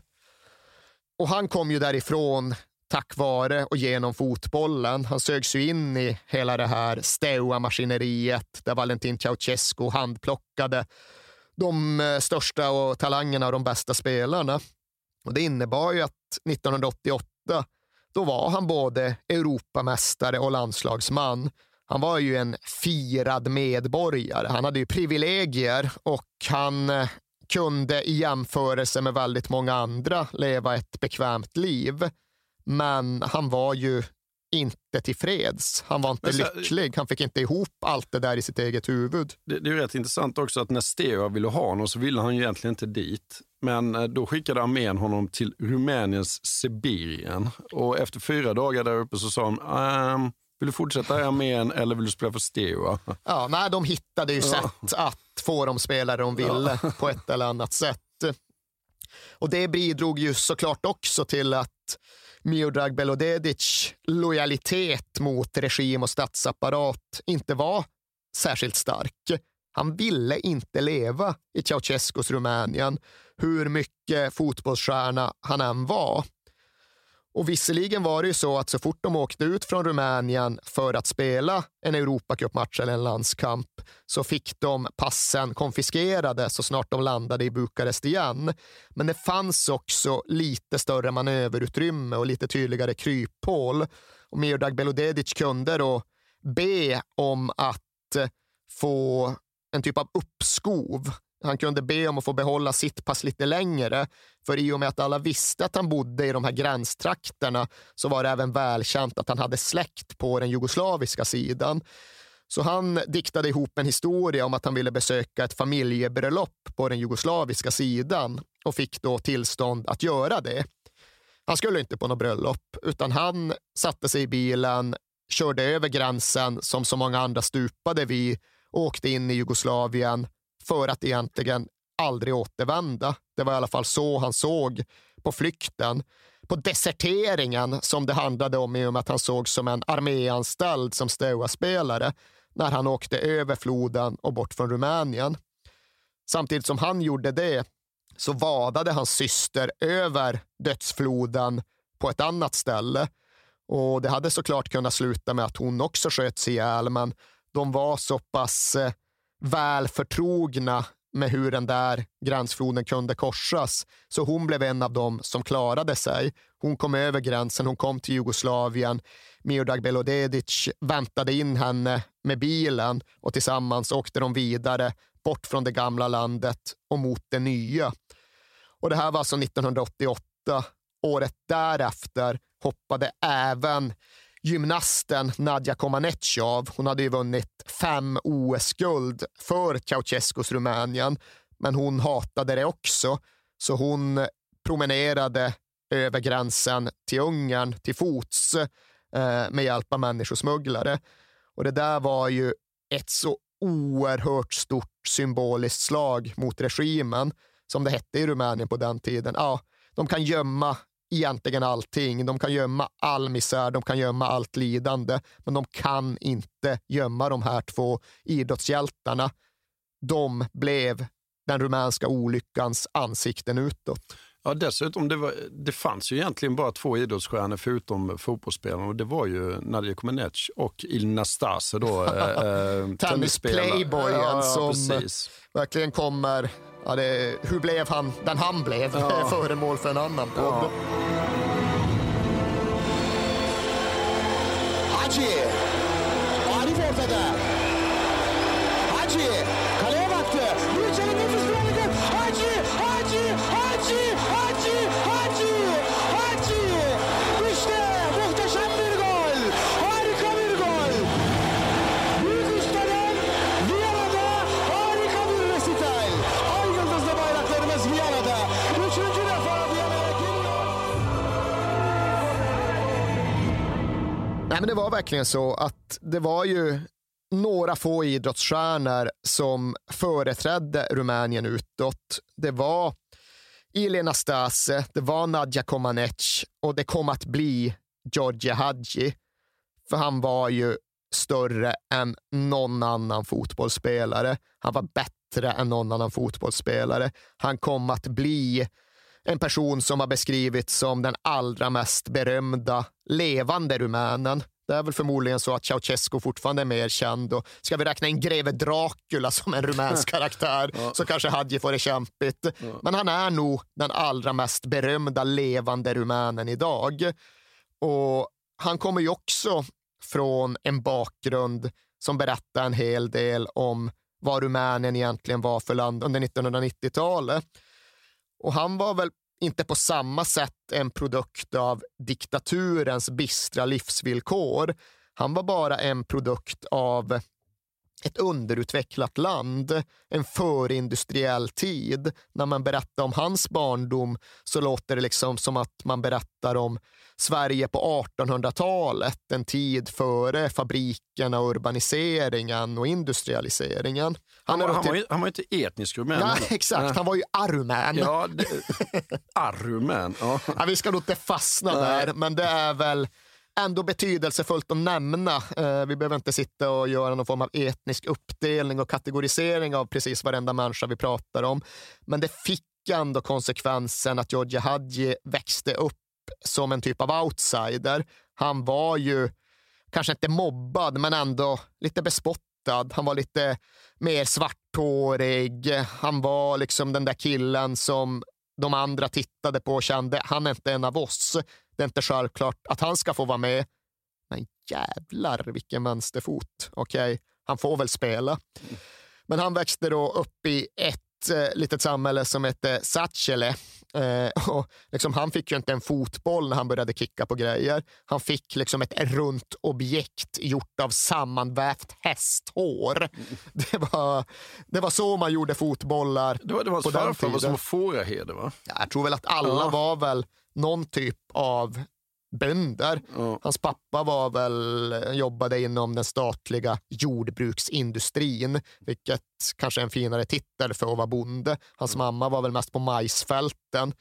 Och han kom ju därifrån tack vare och genom fotbollen. Han sögs ju in i hela det här Steaua-maskineriet där Valentin Ceausescu handplockade de eh, största och talangerna och de bästa spelarna. Och Det innebar ju att 1988, då var han både Europamästare och landslagsman. Han var ju en firad medborgare. Han hade ju privilegier och han eh, kunde i jämförelse med väldigt många andra leva ett bekvämt liv. Men han var ju inte tillfreds. Han var inte så, lycklig. Han fick inte ihop allt det där i sitt eget huvud. Det, det är rätt intressant också att när Steaua ville ha honom så ville han ju egentligen inte dit. Men eh, då skickade armén honom till Rumäniens Sibirien. Och efter fyra dagar där uppe så sa han ehm, vill du fortsätta i armén eller vill du spela för Steaua? <laughs> Ja, nej, de hittade ju ja. sätt att få de spelare de ville ja. <laughs> på ett eller annat sätt. Och det bidrog ju såklart också till att Miodrag Belodedic lojalitet mot regim och statsapparat inte var särskilt stark. Han ville inte leva i Ceausescus Rumänien, hur mycket fotbollsstjärna han än var. Och visserligen var det ju så att så fort de åkte ut från Rumänien för att spela en Europacupmatch eller en landskamp så fick de passen konfiskerade så snart de landade i Bukarest igen. Men det fanns också lite större manöverutrymme och lite tydligare kryphål. Och Miodrag Belodedic kunde då be om att få en typ av uppskov han kunde be om att få behålla sitt pass lite längre, för i och med att alla visste att han bodde i de här gränstrakterna så var det även välkänt att han hade släkt på den jugoslaviska sidan. Så han diktade ihop en historia om att han ville besöka ett familjebröllop på den jugoslaviska sidan och fick då tillstånd att göra det. Han skulle inte på något bröllop, utan han satte sig i bilen, körde över gränsen som så många andra stupade vid och åkte in i Jugoslavien för att egentligen aldrig återvända. Det var i alla fall så han såg på flykten. På deserteringen som det handlade om i och med att han såg som en arméanställd som Steaua-spelare när han åkte över floden och bort från Rumänien. Samtidigt som han gjorde det så vadade hans syster över dödsfloden på ett annat ställe. Och Det hade såklart kunnat sluta med att hon också sköts ihjäl, men de var så pass eh, väl förtrogna med hur den där gränsfloden kunde korsas. Så hon blev en av dem som klarade sig. Hon kom över gränsen, hon kom till Jugoslavien. Miodrag Belodedic väntade in henne med bilen och tillsammans åkte de vidare bort från det gamla landet och mot det nya. Och Det här var alltså 1988 året därefter hoppade även gymnasten Nadja Comaneci av. Hon hade ju vunnit fem OS-guld för Ceausescus Rumänien, men hon hatade det också. Så hon promenerade över gränsen till Ungern till fots eh, med hjälp av människosmugglare. Och det där var ju ett så oerhört stort symboliskt slag mot regimen, som det hette i Rumänien på den tiden. Ja, de kan gömma egentligen allting. De kan gömma all misär, de kan gömma allt lidande, men de kan inte gömma de här två idrottshjältarna. De blev den rumänska olyckans ansikten utåt. Ja, dessutom, det, var, det fanns ju egentligen bara två idrottsstjärnor förutom fotbollsspelarna och det var ju Nadia Comaneci och Il Nastase då. eh, <laughs> Tennis-playboyen ja, som precis. verkligen kommer Ja, det, hur blev han den han blev? Ja. <laughs> Föremål för en annan podd. Ja. Hacı! Arif ortada. Nej, men det var verkligen så att det var ju några få idrottsstjärnor som företrädde Rumänien utåt. Det var Elena Stase, det var Nadja Comaneci och det kom att bli Georgi Hadji. För han var ju större än någon annan fotbollsspelare. Han var bättre än någon annan fotbollsspelare. Han kom att bli en person som har beskrivits som den allra mest berömda levande rumänen. Det är väl förmodligen så att Ceausescu fortfarande är mer känd. Och ska vi räkna in greve Dracula som en rumänsk <laughs> karaktär ja. så kanske Hadji får det kämpigt. Ja. Men han är nog den allra mest berömda levande rumänen idag. Och Han kommer ju också från en bakgrund som berättar en hel del om vad Rumänien egentligen var för land under 1990-talet. Och han var väl inte på samma sätt en produkt av diktaturens bistra livsvillkor. Han var bara en produkt av ett underutvecklat land, en förindustriell tid. När man berättar om hans barndom så låter det liksom som att man berättar om Sverige på 1800-talet, en tid före fabrikerna, urbaniseringen och industrialiseringen. Han, han, var, han, var, ju, han var inte etnisk rumän. Ja, <laughs> exakt, han var ju arumän. Ja, arumän. Ja. <laughs> Ja, vi ska nog inte fastna Nej. där, men det är väl ändå betydelsefullt att nämna. Eh, vi behöver inte sitta och göra någon form av etnisk uppdelning och kategorisering av precis varenda människa vi pratar om. Men det fick ändå konsekvensen att Georgi Hadji växte upp som en typ av outsider. Han var ju kanske inte mobbad, men ändå lite bespottad. Han var lite mer svarthårig. Han var liksom den där killen som de andra tittade på och kände, han är inte en av oss. Det är inte självklart att han ska få vara med. Men jävlar vilken vänsterfot. Okej, okay, han får väl spela. Men han växte då upp i ett eh, litet samhälle som hette Satchele. Eh, och liksom, han fick ju inte en fotboll när han började kicka på grejer. Han fick liksom ett runt objekt gjort av sammanvävt hästhår. <laughs> Det var, det var så man gjorde fotbollar Det var, det var på den tiden. var som fåraheder va? Jag tror väl att alla ja. var väl någon typ av bönder. Ja. Hans pappa var väl, jobbade inom den statliga jordbruksindustrin, vilket kanske är en finare titel för att vara bonde. Hans mm. mamma var väl mest på majsfälten.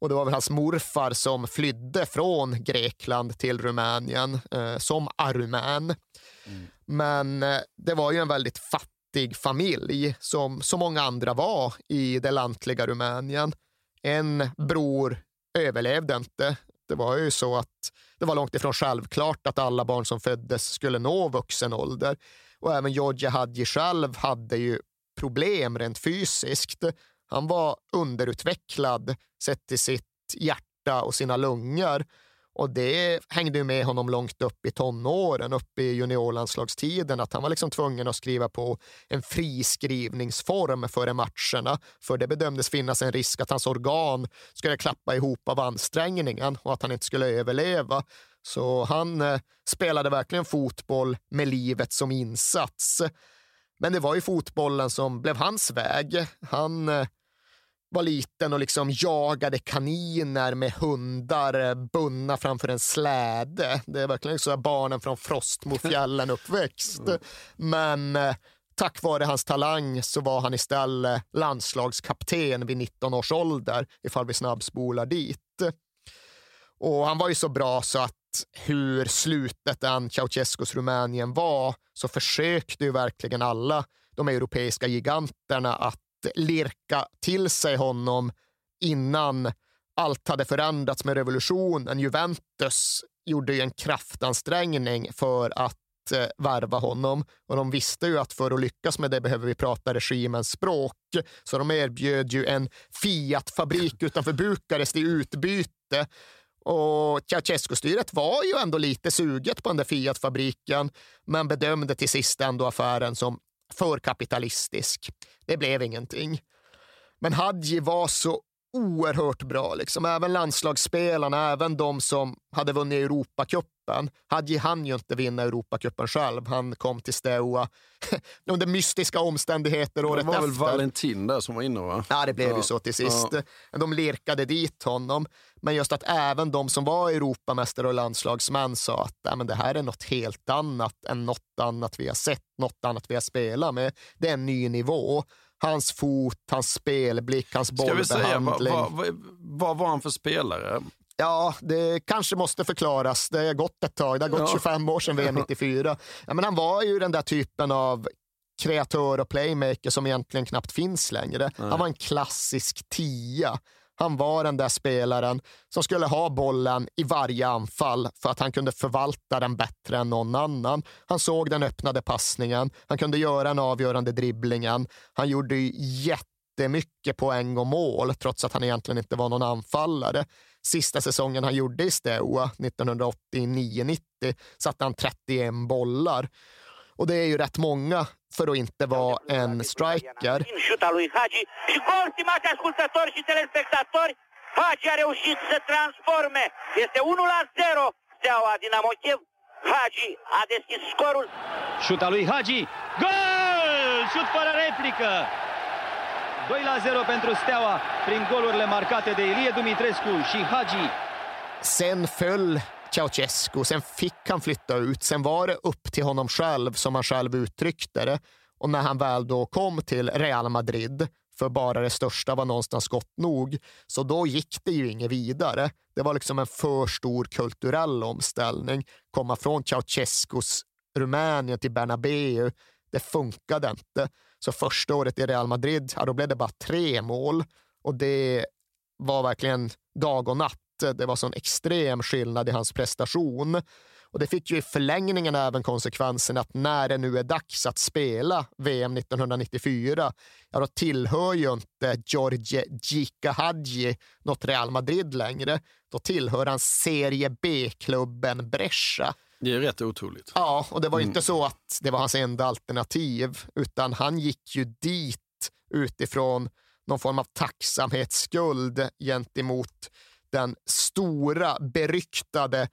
Och det var väl hans morfar som flydde från Grekland till Rumänien eh, som arumän. Mm. Men eh, det var ju en väldigt fattig familj som så många andra var i det lantliga Rumänien. En bror överlevde inte. Det var ju så att det var långt ifrån självklart att alla barn som föddes skulle nå vuxen ålder. Och även Georgi Hadji själv hade ju problem rent fysiskt. Han var underutvecklad sett till sitt hjärta och sina lungor. Och det hängde med honom långt upp i tonåren, upp i juniorlandslagstiden, att han var liksom tvungen att skriva på en friskrivningsform före matcherna, för det bedömdes finnas en risk att hans organ skulle klappa ihop av ansträngningen och att han inte skulle överleva. Så han eh, spelade verkligen fotboll med livet som insats. Men det var ju fotbollen som blev hans väg. Han eh, var liten och liksom jagade kaniner med hundar eh, bundna framför en släde. Det är verkligen så barnen från Frostmofjällen uppväxt. <laughs> Mm. Men eh, tack vare hans talang så var han istället landslagskapten vid 19 års ålder, ifall vi snabbspolar dit. Och han var ju så bra så att hur slutet än Ceausescus Rumänien var så försökte ju verkligen alla de europeiska giganterna att lirka till sig honom innan allt hade förändrats med revolutionen. Juventus gjorde ju en kraftansträngning för att eh, värva honom och de visste ju att för att lyckas med det behöver vi prata regimens språk. Så de erbjöd ju en Fiat-fabrik utanför Bukarest i utbyte och Ceausescu-styret var ju ändå lite suget på den där Fiat-fabriken, men bedömde till sist ändå affären som för kapitalistisk. Det blev ingenting. Men Hadji var så oerhört bra. Liksom. Även landslagsspelarna, även de som hade vunnit Europacupen. Hadji hann ju inte vinna Europacupen själv. Han kom till Steaua <laughs> under mystiska omständigheter året efter. Det var efter. väl Valentin där som var inne va? Ja, det blev ja. ju så till sist. Ja. De lirkade dit honom. Men just att även de som var Europamästare och landslagsmän sa att ja, men det här är något helt annat än något annat vi har sett, något annat vi har spelat med. Det är en ny nivå. Hans fot, hans spelblick, hans bollbehandling. Ska vi säga, vad, vad, vad var han för spelare? Ja, det kanske måste förklaras. Det har gått ett tag. Det har gått ja. 25 år sedan VM 94. <laughs> Ja, men han var ju den där typen av kreatör och playmaker som egentligen knappt finns längre. Nej. Han var en klassisk tia. Han var den där spelaren som skulle ha bollen i varje anfall för att han kunde förvalta den bättre än någon annan. Han såg den öppnade passningen, han kunde göra den avgörande dribblingen. Han gjorde jättemycket poäng och mål trots att han egentligen inte var någon anfallare. Sista säsongen han gjorde i Steaua, 1989-90, satte han 31 bollar. Och det är ju rätt många för att inte vara en striker. Hagi a reușit să transforme. Este 1 la 0. Steaua Dinamo Kiev. Hagi a deschis scorul. Șuta lui Hagi. Gol! Șut fără replică. 2 la 0 pentru Steaua prin golurile marcate de Ilie Dumitrescu și Hagi. Sen föll Ceausescu. Sen fick han flytta ut. Sen var det upp till honom själv, som han själv uttryckte det. Och när han väl då kom till Real Madrid, för bara det största var någonstans gott nog, så då gick det ju inget vidare. Det var liksom en för stor kulturell omställning. Komma från Ceausescus Rumänien till Bernabeu, det funkade inte. Så första året i Real Madrid, ja, då blev det bara tre mål och det var verkligen dag och natt det var sån extrem skillnad i hans prestation. Och Det fick ju i förlängningen även konsekvensen att när det nu är dags att spela VM 1994, ja då tillhör ju inte George Gika Hadji något Real Madrid längre. Då tillhör han Serie B-klubben Brescia. Det är rätt otroligt. Ja, och det var mm. inte så att det var hans enda alternativ, utan han gick ju dit utifrån någon form av tacksamhetsskuld gentemot den stora, beryktade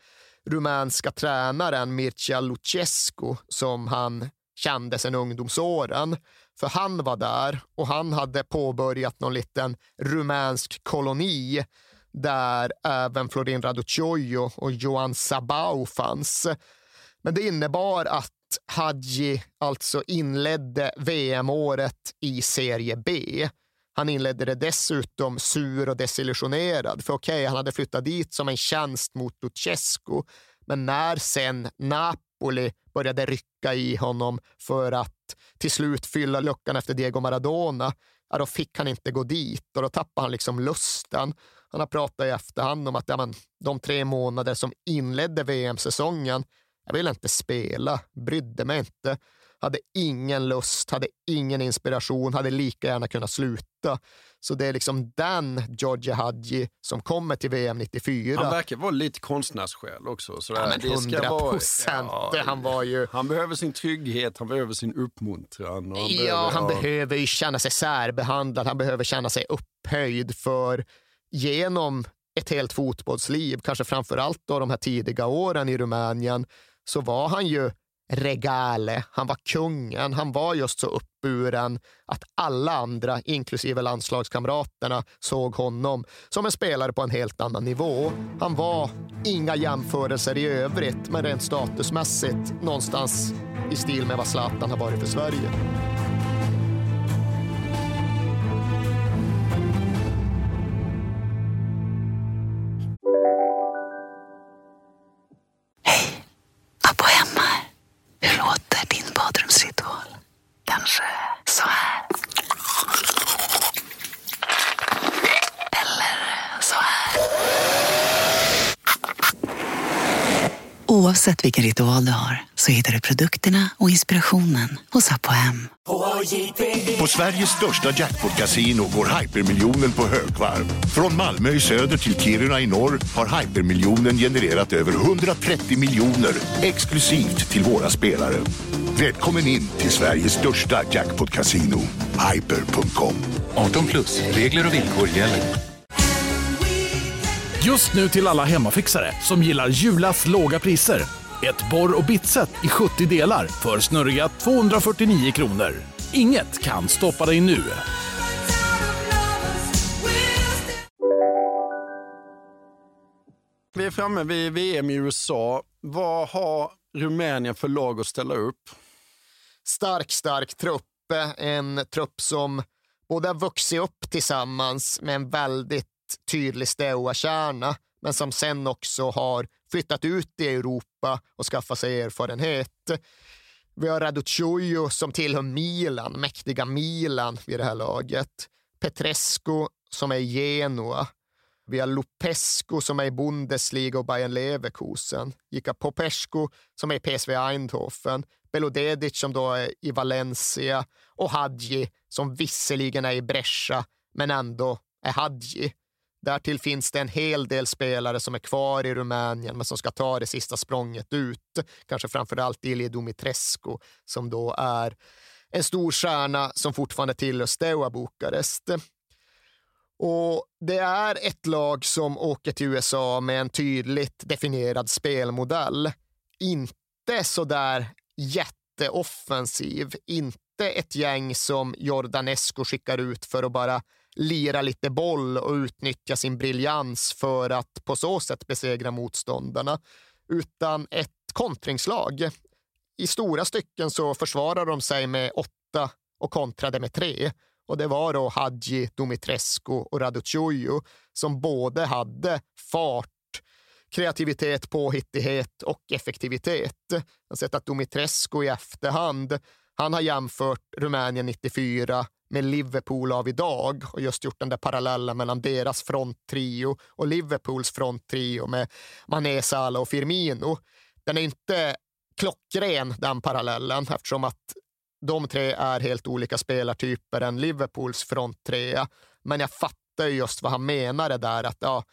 rumänska tränaren Mircea Lucescu som han kände sedan ungdomsåren. För han var där och han hade påbörjat någon liten rumänsk koloni där även Florin Raducioio och Johan Sabau fanns. Men det innebar att Hadji alltså inledde VM-året i serie B han inledde det dessutom sur och desillusionerad. För okej, okay, han hade flyttat dit som en tjänst mot Lucescu, men när sen Napoli började rycka i honom för att till slut fylla luckan efter Diego Maradona, ja, då fick han inte gå dit och då tappade han liksom lusten. Han har pratat i efterhand om att ja, men, de tre månader som inledde VM-säsongen, Jag ville inte spela, brydde mig inte. Hade ingen lust, hade ingen inspiration, hade lika gärna kunnat sluta. Så det är liksom den George Hadji som kommer till VM 94. Han verkar vara lite konstnärssjäl också. Så ja, men 100 procent. Ja, han, var ju... han behöver sin trygghet, han behöver sin uppmuntran. Han ja, behöver, han ja. behöver känna sig särbehandlad, han behöver känna sig upphöjd för genom ett helt fotbollsliv, kanske framför allt då de här tidiga åren i Rumänien, så var han ju regale, han var kungen, han var just så uppburen att alla andra, inklusive landslagskamraterna, såg honom som en spelare på en helt annan nivå. Han var inga jämförelser i övrigt, men rent statusmässigt någonstans i stil med vad Zlatan har varit för Sverige. Oavsett vilken ritual du har så hittar du produkterna och inspirationen hos Apohem. På Sveriges största jackpot-kasino går hypermiljonen på högvarv. Från Malmö i söder till Kiruna i norr har hypermiljonen genererat över 130 miljoner exklusivt till våra spelare. Välkommen in till Sveriges största jackpot-kasino, hyper.com. 18 plus, regler och villkor gäller. Just nu till alla hemmafixare som gillar Julas låga priser. Ett borr och bitset i 70 delar för snurriga 249 kronor. Inget kan stoppa dig nu. Vi är framme vid VM i USA. Vad har Rumänien för lag att ställa upp? Stark, stark trupp. En trupp som både har vuxit upp tillsammans med en väldigt tydlig Steaua-kärna, men som sen också har flyttat ut i Europa och skaffat sig erfarenhet. Vi har Raduciojo som tillhör Milan, mäktiga Milan vid det här laget. Petrescu som är i Genua. Vi har Lupescu som är i Bundesliga och Bayern Leverkusen. Jika Popescu som är i PSV Eindhoven. Belodedic som då är i Valencia och Hadji som visserligen är i Brescia men ändå är Hadji. Därtill finns det en hel del spelare som är kvar i Rumänien men som ska ta det sista språnget ut. Kanske framför allt Ilie Dumitrescu som då är en stor stjärna som fortfarande tillhör Steaua Bukarest. Och det är ett lag som åker till USA med en tydligt definierad spelmodell. Inte så där jätteoffensiv, inte ett gäng som Jordanesco skickar ut för att bara lira lite boll och utnyttja sin briljans för att på så sätt besegra motståndarna, utan ett kontringslag. I stora stycken så försvarar de sig med åtta och kontrade med tre. Och det var då Hadji, Dumitrescu och Raduciojo som både hade fart kreativitet, påhittighet och effektivitet. Jag har sett att Dumitrescu i efterhand, han har jämfört Rumänien 94 med Liverpool av idag och just gjort den där parallellen mellan deras fronttrio och Liverpools fronttrio med Mané, Salah och Firmino. Den är inte klockren den parallellen eftersom att de tre är helt olika spelartyper än Liverpools fronttrea. Men jag fattar just vad han menade där att ja,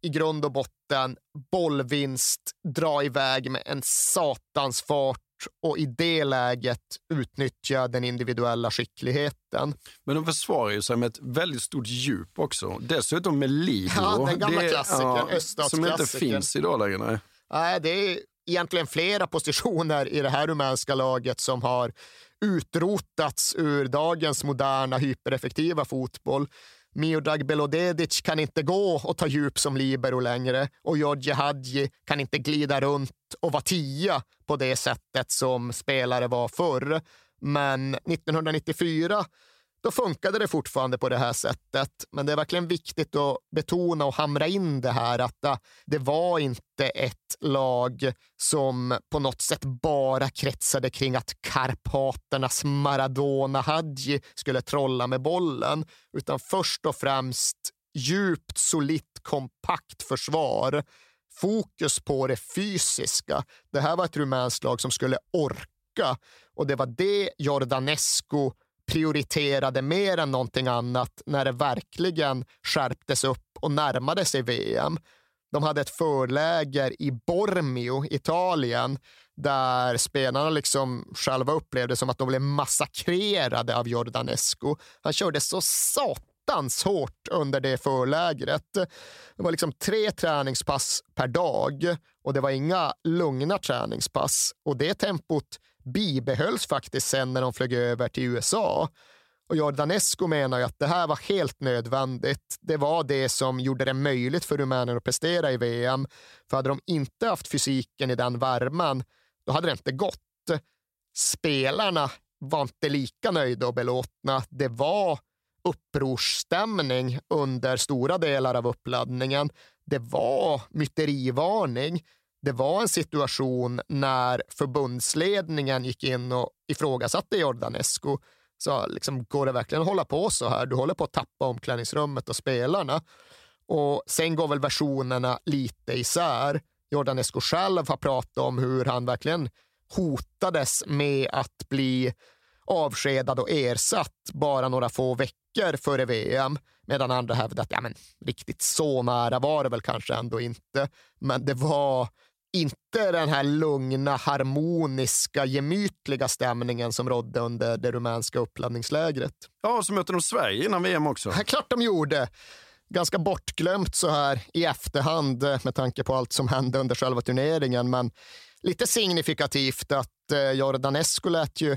i grund och botten bollvinst, dra iväg med en satans fart och i det läget utnyttja den individuella skickligheten. Men de försvarar ju sig med ett väldigt stort djup också. Dessutom med Libro. Ja, den gamla klassikern, ja, Som inte finns idag längre. Nej. nej, det är egentligen flera positioner i det här rumänska laget som har utrotats ur dagens moderna hypereffektiva fotboll. Miodrag Belodedic kan inte gå och ta djup som libero längre och Georgi Hadji kan inte glida runt och vara tia på det sättet som spelare var förr. Men 1994 då funkade det fortfarande på det här sättet. Men det är verkligen viktigt att betona och hamra in det här att äh, det var inte ett lag som på något sätt bara kretsade kring att Karpaternas Maradona Hadji skulle trolla med bollen, utan först och främst djupt, solitt, kompakt försvar fokus på det fysiska. Det här var ett rumänskt lag som skulle orka och det var det Jordanescu prioriterade mer än någonting annat när det verkligen skärptes upp och närmade sig VM. De hade ett förläger i Bormio, Italien, där spelarna liksom själva upplevde som att de blev massakrerade av Jordanescu. Han körde så satans hårt under det förlägret. Det var liksom tre träningspass per dag och det var inga lugna träningspass. Och det tempot bibehölls faktiskt sen när de flög över till USA. Och Jordanescu menar ju att det här var helt nödvändigt. Det var det som gjorde det möjligt för Rumänien att prestera i VM. För hade de inte haft fysiken i den värmen, då hade det inte gått. Spelarna var inte lika nöjda och belåtna. Det var upprorsstämning under stora delar av uppladdningen. Det var myterivarning. Det var en situation när förbundsledningen gick in och ifrågasatte Jordanescu så liksom, går det verkligen att hålla på så här? Du håller på att tappa omklädningsrummet och spelarna. Och Sen går väl versionerna lite isär. Jordanescu själv har pratat om hur han verkligen hotades med att bli avskedad och ersatt bara några få veckor före VM. Medan andra hävdade att ja, men, riktigt så nära var det väl kanske ändå inte. Men det var inte den här lugna, harmoniska, gemytliga stämningen som rådde under det rumänska uppladdningslägret. Ja, så mötte de Sverige innan VM också. Ja, klart de gjorde. Ganska bortglömt så här i efterhand eh, med tanke på allt som hände under själva turneringen. Men lite signifikativt att eh, Jordan Esko lät ju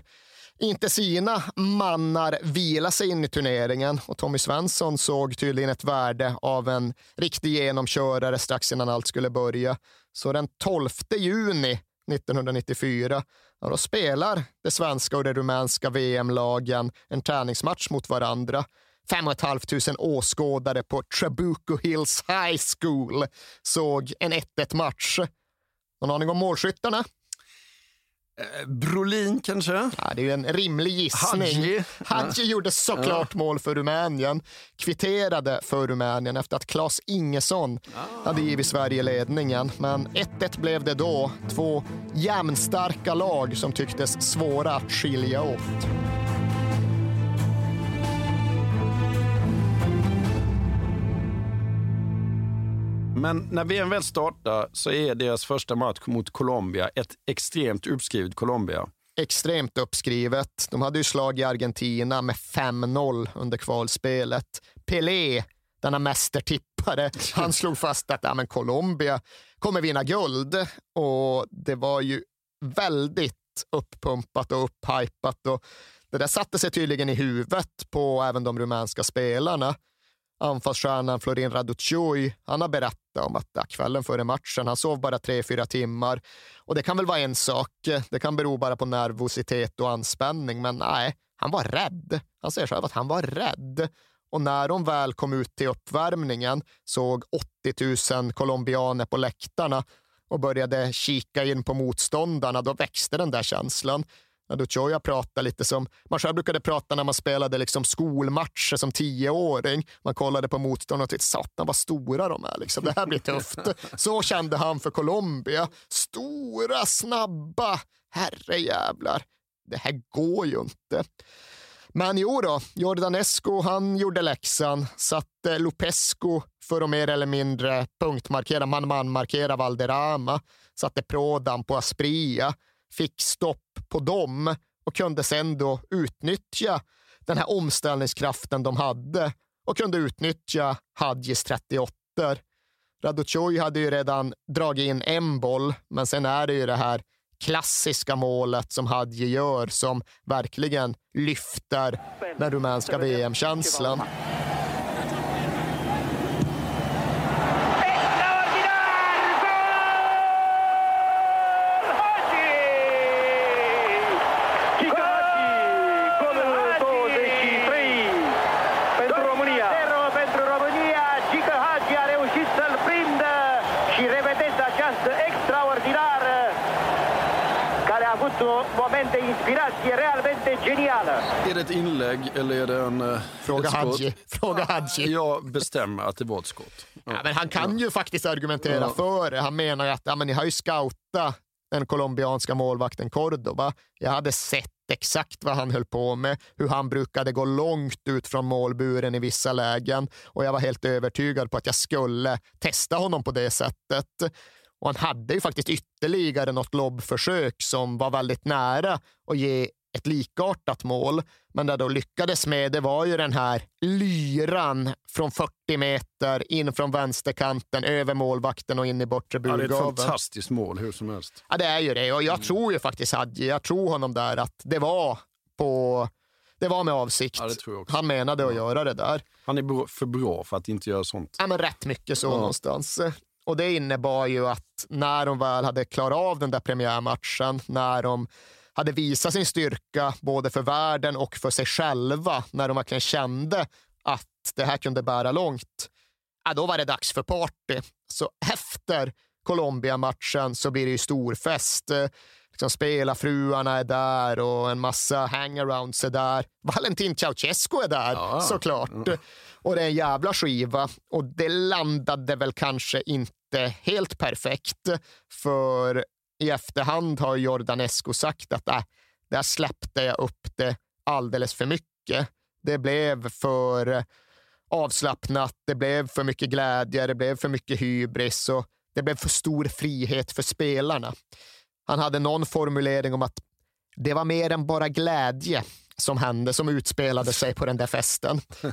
inte sina mannar vila sig in i turneringen och Tommy Svensson såg tydligen ett värde av en riktig genomkörare strax innan allt skulle börja. Så den 12 juni 1994, ja, då spelar det svenska och det rumänska VM-lagen en träningsmatch mot varandra. 5 500 åskådare på Trabuco Hills High School såg en 1-1 match. Någon aning om målskyttarna? Eh, Brolin kanske? Ja, det är en rimlig gissning. Hadji, Hadji gjorde såklart ja. mål för Rumänien. Kvitterade för Rumänien efter att Claes Ingesson ah. hade givit Sverige ledningen. Men 1-1 blev det då. Två jämnstarka lag som tycktes svåra att skilja åt. Men när VM väl startar så är deras första match mot Colombia ett extremt uppskrivet Colombia. Extremt uppskrivet. De hade ju slag i Argentina med 5-0 under kvalspelet. Pelé, denna mästertippare, <laughs> han slog fast att ja, men Colombia kommer vinna guld. Och det var ju väldigt upppumpat och upphypat. Och det där satte sig tydligen i huvudet på även de rumänska spelarna anfallsstjärnan Florin Raducioy, han har berättat om att kvällen före matchen, han sov bara tre, fyra timmar. Och det kan väl vara en sak, det kan bero bara på nervositet och anspänning, men nej, han var rädd. Han säger själv att han var rädd. Och när de väl kom ut till uppvärmningen såg 80 000 colombianer på läktarna och började kika in på motståndarna, då växte den där känslan. Aduchoya pratar lite som man själv brukade prata när man spelade liksom skolmatcher som tioåring. Man kollade på motståndarna och tänkte satan vad stora de är. Liksom. Det här blir tufft. <laughs> Så kände han för Colombia. Stora, snabba, herrejävlar. Det här går ju inte. Men jo då, Jordanesco han gjorde läxan, satte Lupescu för att mer eller mindre punktmarkera, man-man-markera Valderrama, satte Prodan på Aspria fick stopp på dem och kunde sen då utnyttja den här omställningskraften de hade och kunde utnyttja Hadjis 38. Raducoj hade ju redan dragit in en boll, men sen är det ju det här klassiska målet som Hadji gör som verkligen lyfter den rumänska VM-känslan. Är det ett inlägg eller är det en... eh, Fråga? Hadji. Fråga Hadji. Jag bestämmer att det var ett skott. Ja, men han kan ju faktiskt argumentera Ja. för det. Han menar att ja, men ni har ju scoutat den colombianska målvakten Cordoba. Jag hade sett exakt vad han höll på med, hur han brukade gå långt ut från målburen i vissa lägen och jag var helt övertygad på att jag skulle testa honom på det sättet. Och han hade ju faktiskt ytterligare något lobbförsök som var väldigt nära att ge ett likartat mål. Men det då lyckades med det var ju den här lyran från 40 meter in från vänsterkanten över målvakten och in i bortre Ja, det är ett burgaveln. fantastiskt mål hur som helst. Ja, det är ju det. Och jag tror ju faktiskt Hadji, jag tror honom där att det var på det var med avsikt. Ja. Han menade att göra det där. Han är för bra för att inte göra sånt. Ja, men rätt mycket så Ja. någonstans. Och det innebar ju att när de väl hade klarat av den där premiärmatchen, när de hade visat sin styrka både för världen och för sig själva, när de verkligen kände att det här kunde bära långt, ja, då var det dags för party. Så efter Colombia-matchen så blir det ju storfest. Liksom spelarfruarna är där och en massa hangarounds är där. Valentin Ceausescu är där såklart. Och det är en jävla skiva och det landade väl kanske inte helt perfekt. För i efterhand har Jordanescu sagt att äh, där släppte jag upp det alldeles för mycket. Det blev för äh, avslappnat, det blev för mycket glädje, det blev för mycket hybris och det blev för stor frihet för spelarna. Han hade någon formulering om att det var mer än bara glädje som hände, som utspelade sig på den där festen. <laughs>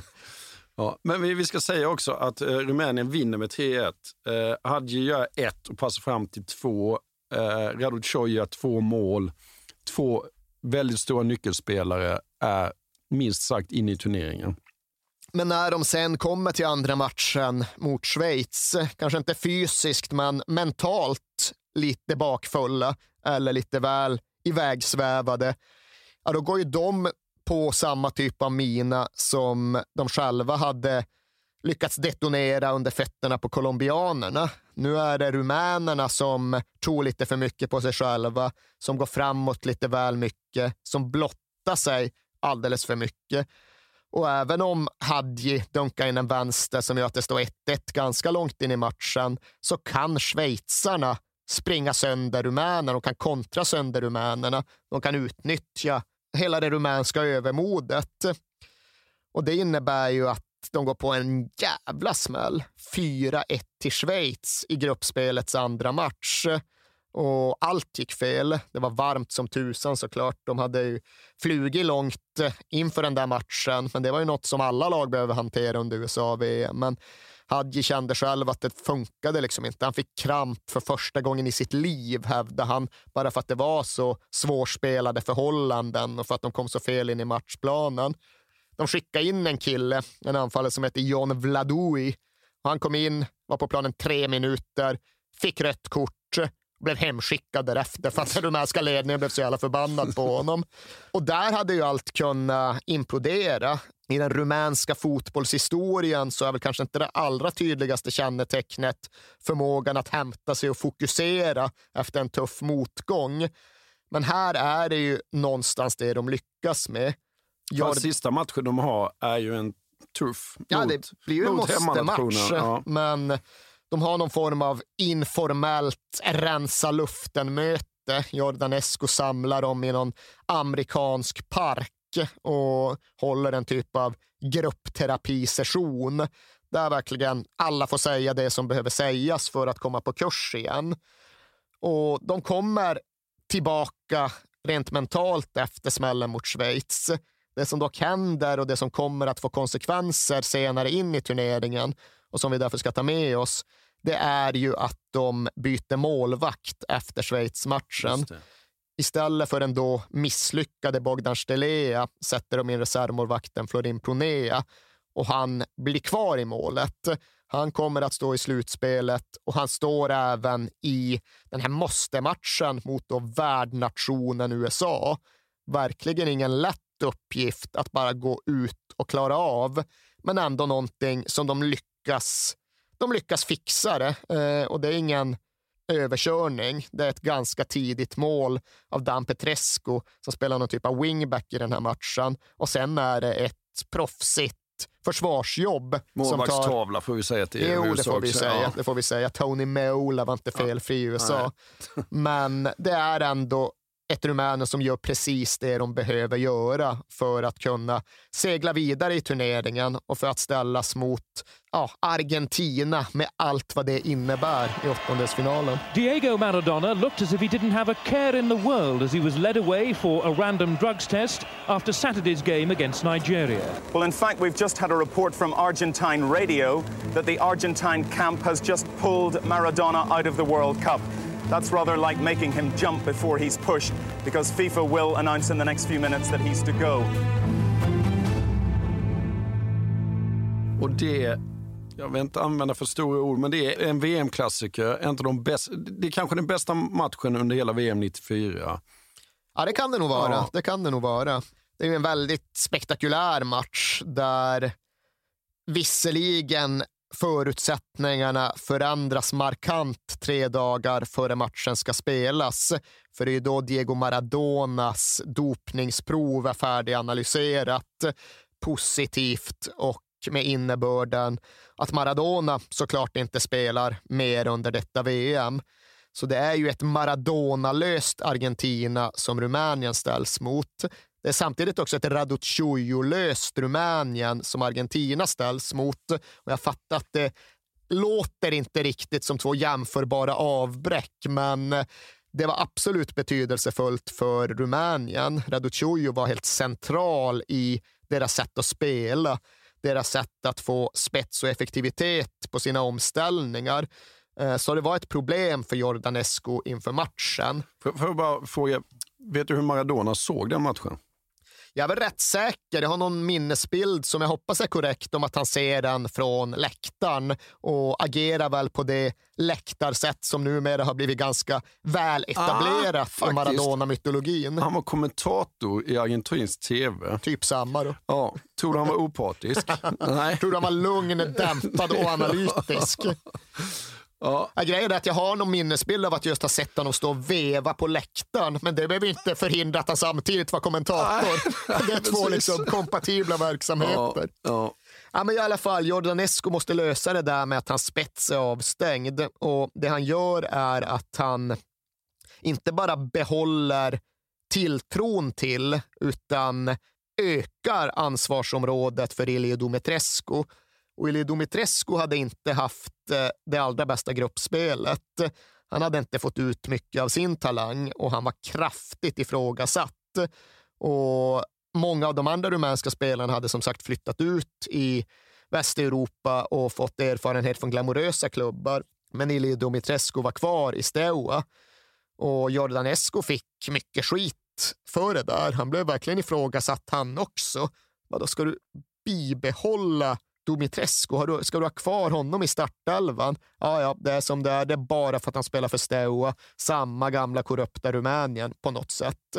Ja, men vi, vi ska säga också att eh, Rumänien vinner med 3-1. Eh, Hadji gör ett och passar fram till två. Eh, Radu Choya, två mål. Två väldigt stora nyckelspelare är minst sagt inne i turneringen. Men när de sen kommer till andra matchen mot Schweiz, kanske inte fysiskt men mentalt lite bakfulla eller lite väl ivägsvävade, ja, då går ju de på samma typ av mina som de själva hade lyckats detonera under fötterna på colombianerna. Nu är det rumänerna som tror lite för mycket på sig själva, som går framåt lite väl mycket, som blottar sig alldeles för mycket. Och även om Hadji dunkar in en vänster som gör att det står 1-1 ganska långt in i matchen, så kan schweizarna springa sönder rumänerna. De kan kontra sönder rumänerna. De kan utnyttja hela det rumänska övermodet. Och det innebär ju att de går på en jävla smäll. 4-1 till Schweiz i gruppspelets andra match. Och allt gick fel. Det var varmt som tusan såklart. De hade ju flugit långt inför den där matchen, men det var ju något som alla lag behöver hantera under USA-VM. Men Hadji kände själv att det funkade liksom inte. Han fick kramp för första gången i sitt liv, hävdade han, bara för att det var så svårspelade förhållanden och för att de kom så fel in i matchplanen. De skickade in en kille, en anfallare som heter John Vladui. Han kom in, var på planen tre minuter, fick rött kort, blev hemskickad därefter för att den rumänska ledningen blev så jävla förbannad på honom. Och där hade ju allt kunnat implodera. I den rumänska fotbollshistorien så är väl kanske inte det allra tydligaste kännetecknet förmågan att hämta sig och fokusera efter en tuff motgång. Men här är det ju någonstans det de lyckas med. Ja, sista matchen de har är ju en tuff Ja, mot, det blir ju en måste-match. Ja. men de har någon form av informellt rensa luften-möte. Jordanescu samlar dem i någon amerikansk park och håller en typ av gruppterapisession där verkligen alla får säga det som behöver sägas för att komma på kurs igen. Och de kommer tillbaka rent mentalt efter smällen mot Schweiz. Det som dock händer och det som kommer att få konsekvenser senare in i turneringen och som vi därför ska ta med oss, det är ju att de byter målvakt efter Schweiz-matchen. Istället för den då misslyckade Bogdan Stelea sätter de in reservmålvakten Florin Pronea och han blir kvar i målet. Han kommer att stå i slutspelet och han står även i den här måste-matchen mot då värdnationen USA. Verkligen ingen lätt uppgift att bara gå ut och klara av, men ändå någonting som de lyckas, de lyckas fixa det. Eh, och det är ingen överkörning. Det är ett ganska tidigt mål av Dan Petrescu som spelar någon typ av wingback i den här matchen. Och sen är det ett proffsigt försvarsjobb. Målvaktstavla får vi säga till Jo, USA det får vi också. säga. Ja. Det får vi säga. Tony Meola var inte felfri i USA. <laughs> Men det är ändå ett Rumänien som gör precis det de behöver göra för att kunna segla vidare i turneringen och för att ställas mot ja, Argentina med allt vad det innebär i åttondelsfinalen. Diego Maradona looked as if he didn't have a care in the world as he was led away for a random drugs test after Saturday's game against Nigeria. Well, in fact, we've just had a report from Argentine radio that the Argentine camp has just pulled Maradona out of the World Cup. That's rather like making him jump before he's pushed, because FIFA will announce in the next few minutes that he's to go. Och det, jag vill inte använda för stora ord, men det är en VM-klassiker. De det är kanske den bästa matchen under hela VM 94. Ja, det kan det nog vara. Ja. Det kan det nog vara. Det är en väldigt spektakulär match där visserligen förutsättningarna förändras markant tre dagar före matchen ska spelas. För det är ju då Diego Maradonas dopningsprov är färdiganalyserat positivt och med innebörden att Maradona såklart inte spelar mer under detta VM. Så det är ju ett Maradona-löst Argentina som Rumänien ställs mot. Det är samtidigt också ett Raduccio-löst Rumänien som Argentina ställs mot. Och jag fattar att det låter inte riktigt som två jämförbara avbräck, men det var absolut betydelsefullt för Rumänien. Raduccio var helt central i deras sätt att spela, deras sätt att få spets och effektivitet på sina omställningar. Eh, så det var ett problem för Jordanesco inför matchen. Får jag bara fråga, vet du hur Maradona såg den matchen? Jag är väl rätt säker, jag har någon minnesbild som jag hoppas är korrekt om att han ser den från läktaren och agerar väl på det läktarsätt som numera har blivit ganska väl etablerat Ah, i. Maradona-mytologin. Han var kommentator i argentinsk tv. Typ samma då. Ja, tror du han var opartisk? <laughs> Nej. Tror du han var lugn, dämpad och analytisk? <laughs> Ja. Ja, grejen är att jag har någon minnesbild av att jag just har sett honom stå och veva på läktaren, men det behöver inte förhindra att han samtidigt var kommentator. <laughs> det är två liksom kompatibla verksamheter. Ja, Ja, men i alla fall, Jordanescu måste lösa det där med att hans spets är avstängd. Och Det han gör är att han inte bara behåller tilltron till, utan ökar ansvarsområdet för Ilio Dumitrescu. Och Ilio Dumitrescu hade inte haft eh, det allra bästa gruppspelet. Han hade inte fått ut mycket av sin talang och han var kraftigt ifrågasatt. Och Många av de andra rumänska spelarna hade som sagt flyttat ut i Västeuropa och fått erfarenhet från glamorösa klubbar. Men Ilio Dumitrescu var kvar i Steaua och Jordanescu fick mycket skit för det där. Han blev verkligen ifrågasatt han också. Vadå, ska du bibehålla Dumitrescu? Har du, ska du ha kvar honom i startelvan? Ja, ja, det är som det är. Det är bara för att han spelar för Steaua. Samma gamla korrupta Rumänien på något sätt.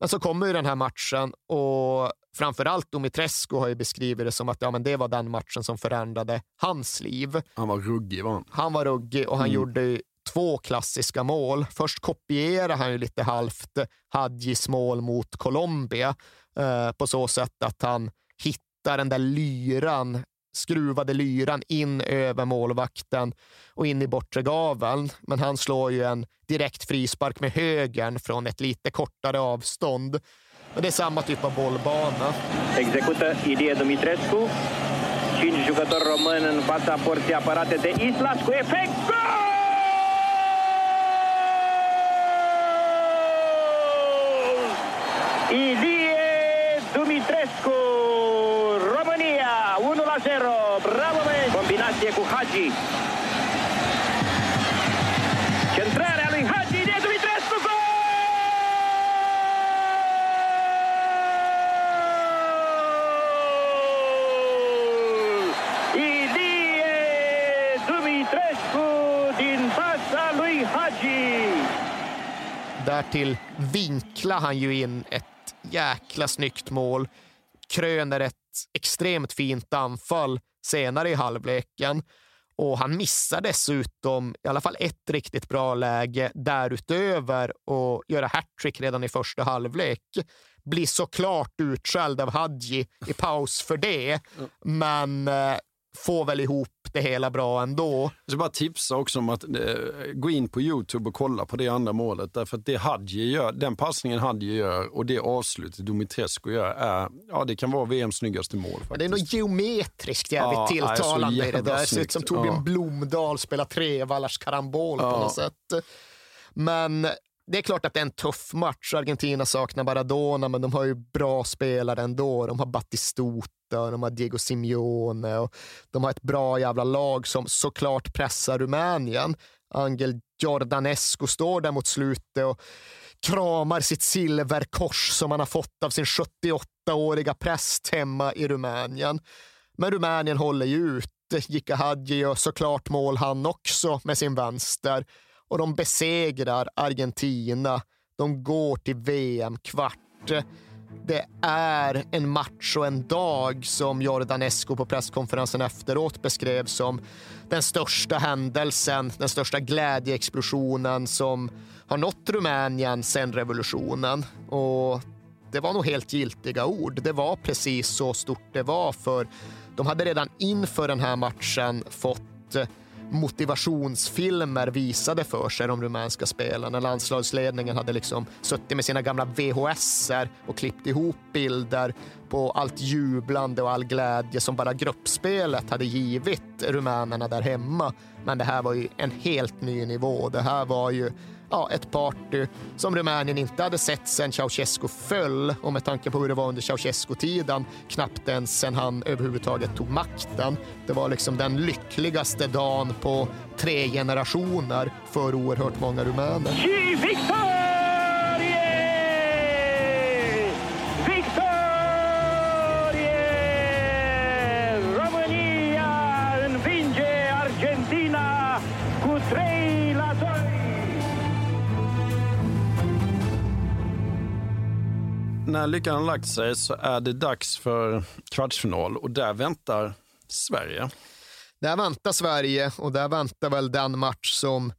Men så kommer ju den här matchen och framförallt Dumitrescu har ju beskrivit det som att ja, men det var den matchen som förändrade hans liv. Han var ruggig var han. Han var ruggig och han Mm. gjorde två klassiska mål. Först kopierade han ju lite halvt Hadjis mål mot Colombia eh, på så sätt att han hittar den där lyran skruvade lyran in över målvakten och in i bortre gaveln. Men han slår ju en direkt frispark med högern från ett lite kortare avstånd. Men det är samma typ av bollbana. Execută Ilie Dumitrescu. Cinci jucători români în fața porții apărate de Islas cu efect. Gol! Ilie Dumitrescu, România, 1 la 0. Bravo, băieți! Combinație cu Hagi. Centrarea lui Hagi, Ilie Dumitrescu, gol! Ilie Dumitrescu din fața lui Hagi. Därtill vinklar han ju in ett jäkla snyggt mål. Kröner ett extremt fint anfall senare i halvleken. Och han missar dessutom i alla fall ett riktigt bra läge därutöver och göra hattrick redan i första halvlek. Blir såklart utskälld av Hadji i paus för det, men eh, får väl ihop det hela bra ändå. Jag ska bara tipsa också om att eh, gå in på Youtube och kolla på det andra målet. Därför att det Hadji gör, den passningen Hadji gör och det avslutet Dumitrescu gör, är, ja, det kan vara VMs snyggaste mål. Faktiskt. Det är något geometriskt jävligt ja, tilltalande i det där. Det ser ut som Torbjörn ja. Blomdahl spelar trevallars karambol ja. på något sätt. Men det är klart att det är en tuff match. Argentina saknar Maradona, men de har ju bra spelare ändå. De har Battistuta de har Diego Simeone och de har ett bra jävla lag som såklart pressar Rumänien. Angel Jordanescu står där mot slutet och kramar sitt silverkors som han har fått av sin 78-åriga präst hemma i Rumänien. Men Rumänien håller ju ut. Jika Hadji gör såklart mål han också med sin vänster och de besegrar Argentina. De går till VM-kvart. Det är en match och en dag som Jordan Esco på presskonferensen efteråt beskrev som den största händelsen, den största glädjeexplosionen som har nått Rumänien sedan revolutionen. Och det var nog helt giltiga ord. Det var precis så stort det var för de hade redan inför den här matchen fått motivationsfilmer visade för sig de rumänska spelarna. Landslagsledningen hade liksom suttit med sina gamla VHS och klippt ihop bilder på allt jublande och all glädje som bara gruppspelet hade givit rumänerna där hemma. Men det här var ju en helt ny nivå. Det här var ju ja, ett party som Rumänien inte hade sett sedan Ceausescu föll och med tanke på hur det var under Ceausescu-tiden knappt ens sen han överhuvudtaget tog makten. Det var liksom den lyckligaste dagen på tre generationer för oerhört många rumäner. När lyckan har lagt sig så är det dags för kvartsfinal och där väntar Sverige. Där väntar Sverige och där väntar väl den match som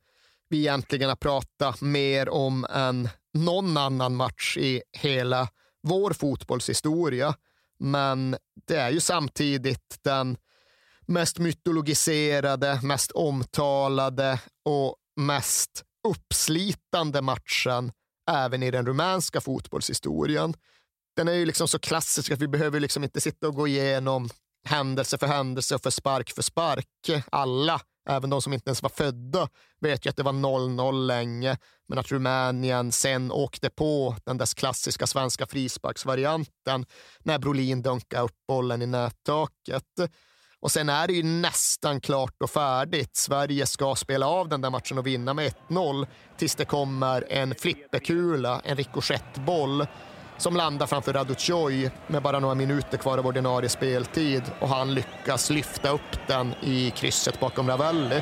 vi egentligen har pratat mer om än någon annan match i hela vår fotbollshistoria. Men det är ju samtidigt den mest mytologiserade, mest omtalade och mest uppslitande matchen även i den rumänska fotbollshistorien. Den är ju liksom så klassisk att vi behöver liksom inte sitta och gå igenom händelse för händelse och för spark för spark. Alla, även de som inte ens var födda, vet ju att det var 0-0 länge, men att Rumänien sen åkte på den där klassiska svenska frisparksvarianten när Brolin dunkade upp bollen i nättaket. Och sen är det ju nästan klart och färdigt. Sverige ska spela av den där matchen och vinna med 1-0 tills det kommer en flipperkula, en rikoschettboll som landar framför Raducoj med bara några minuter kvar av ordinarie speltid och han lyckas lyfta upp den i krysset bakom Ravelli.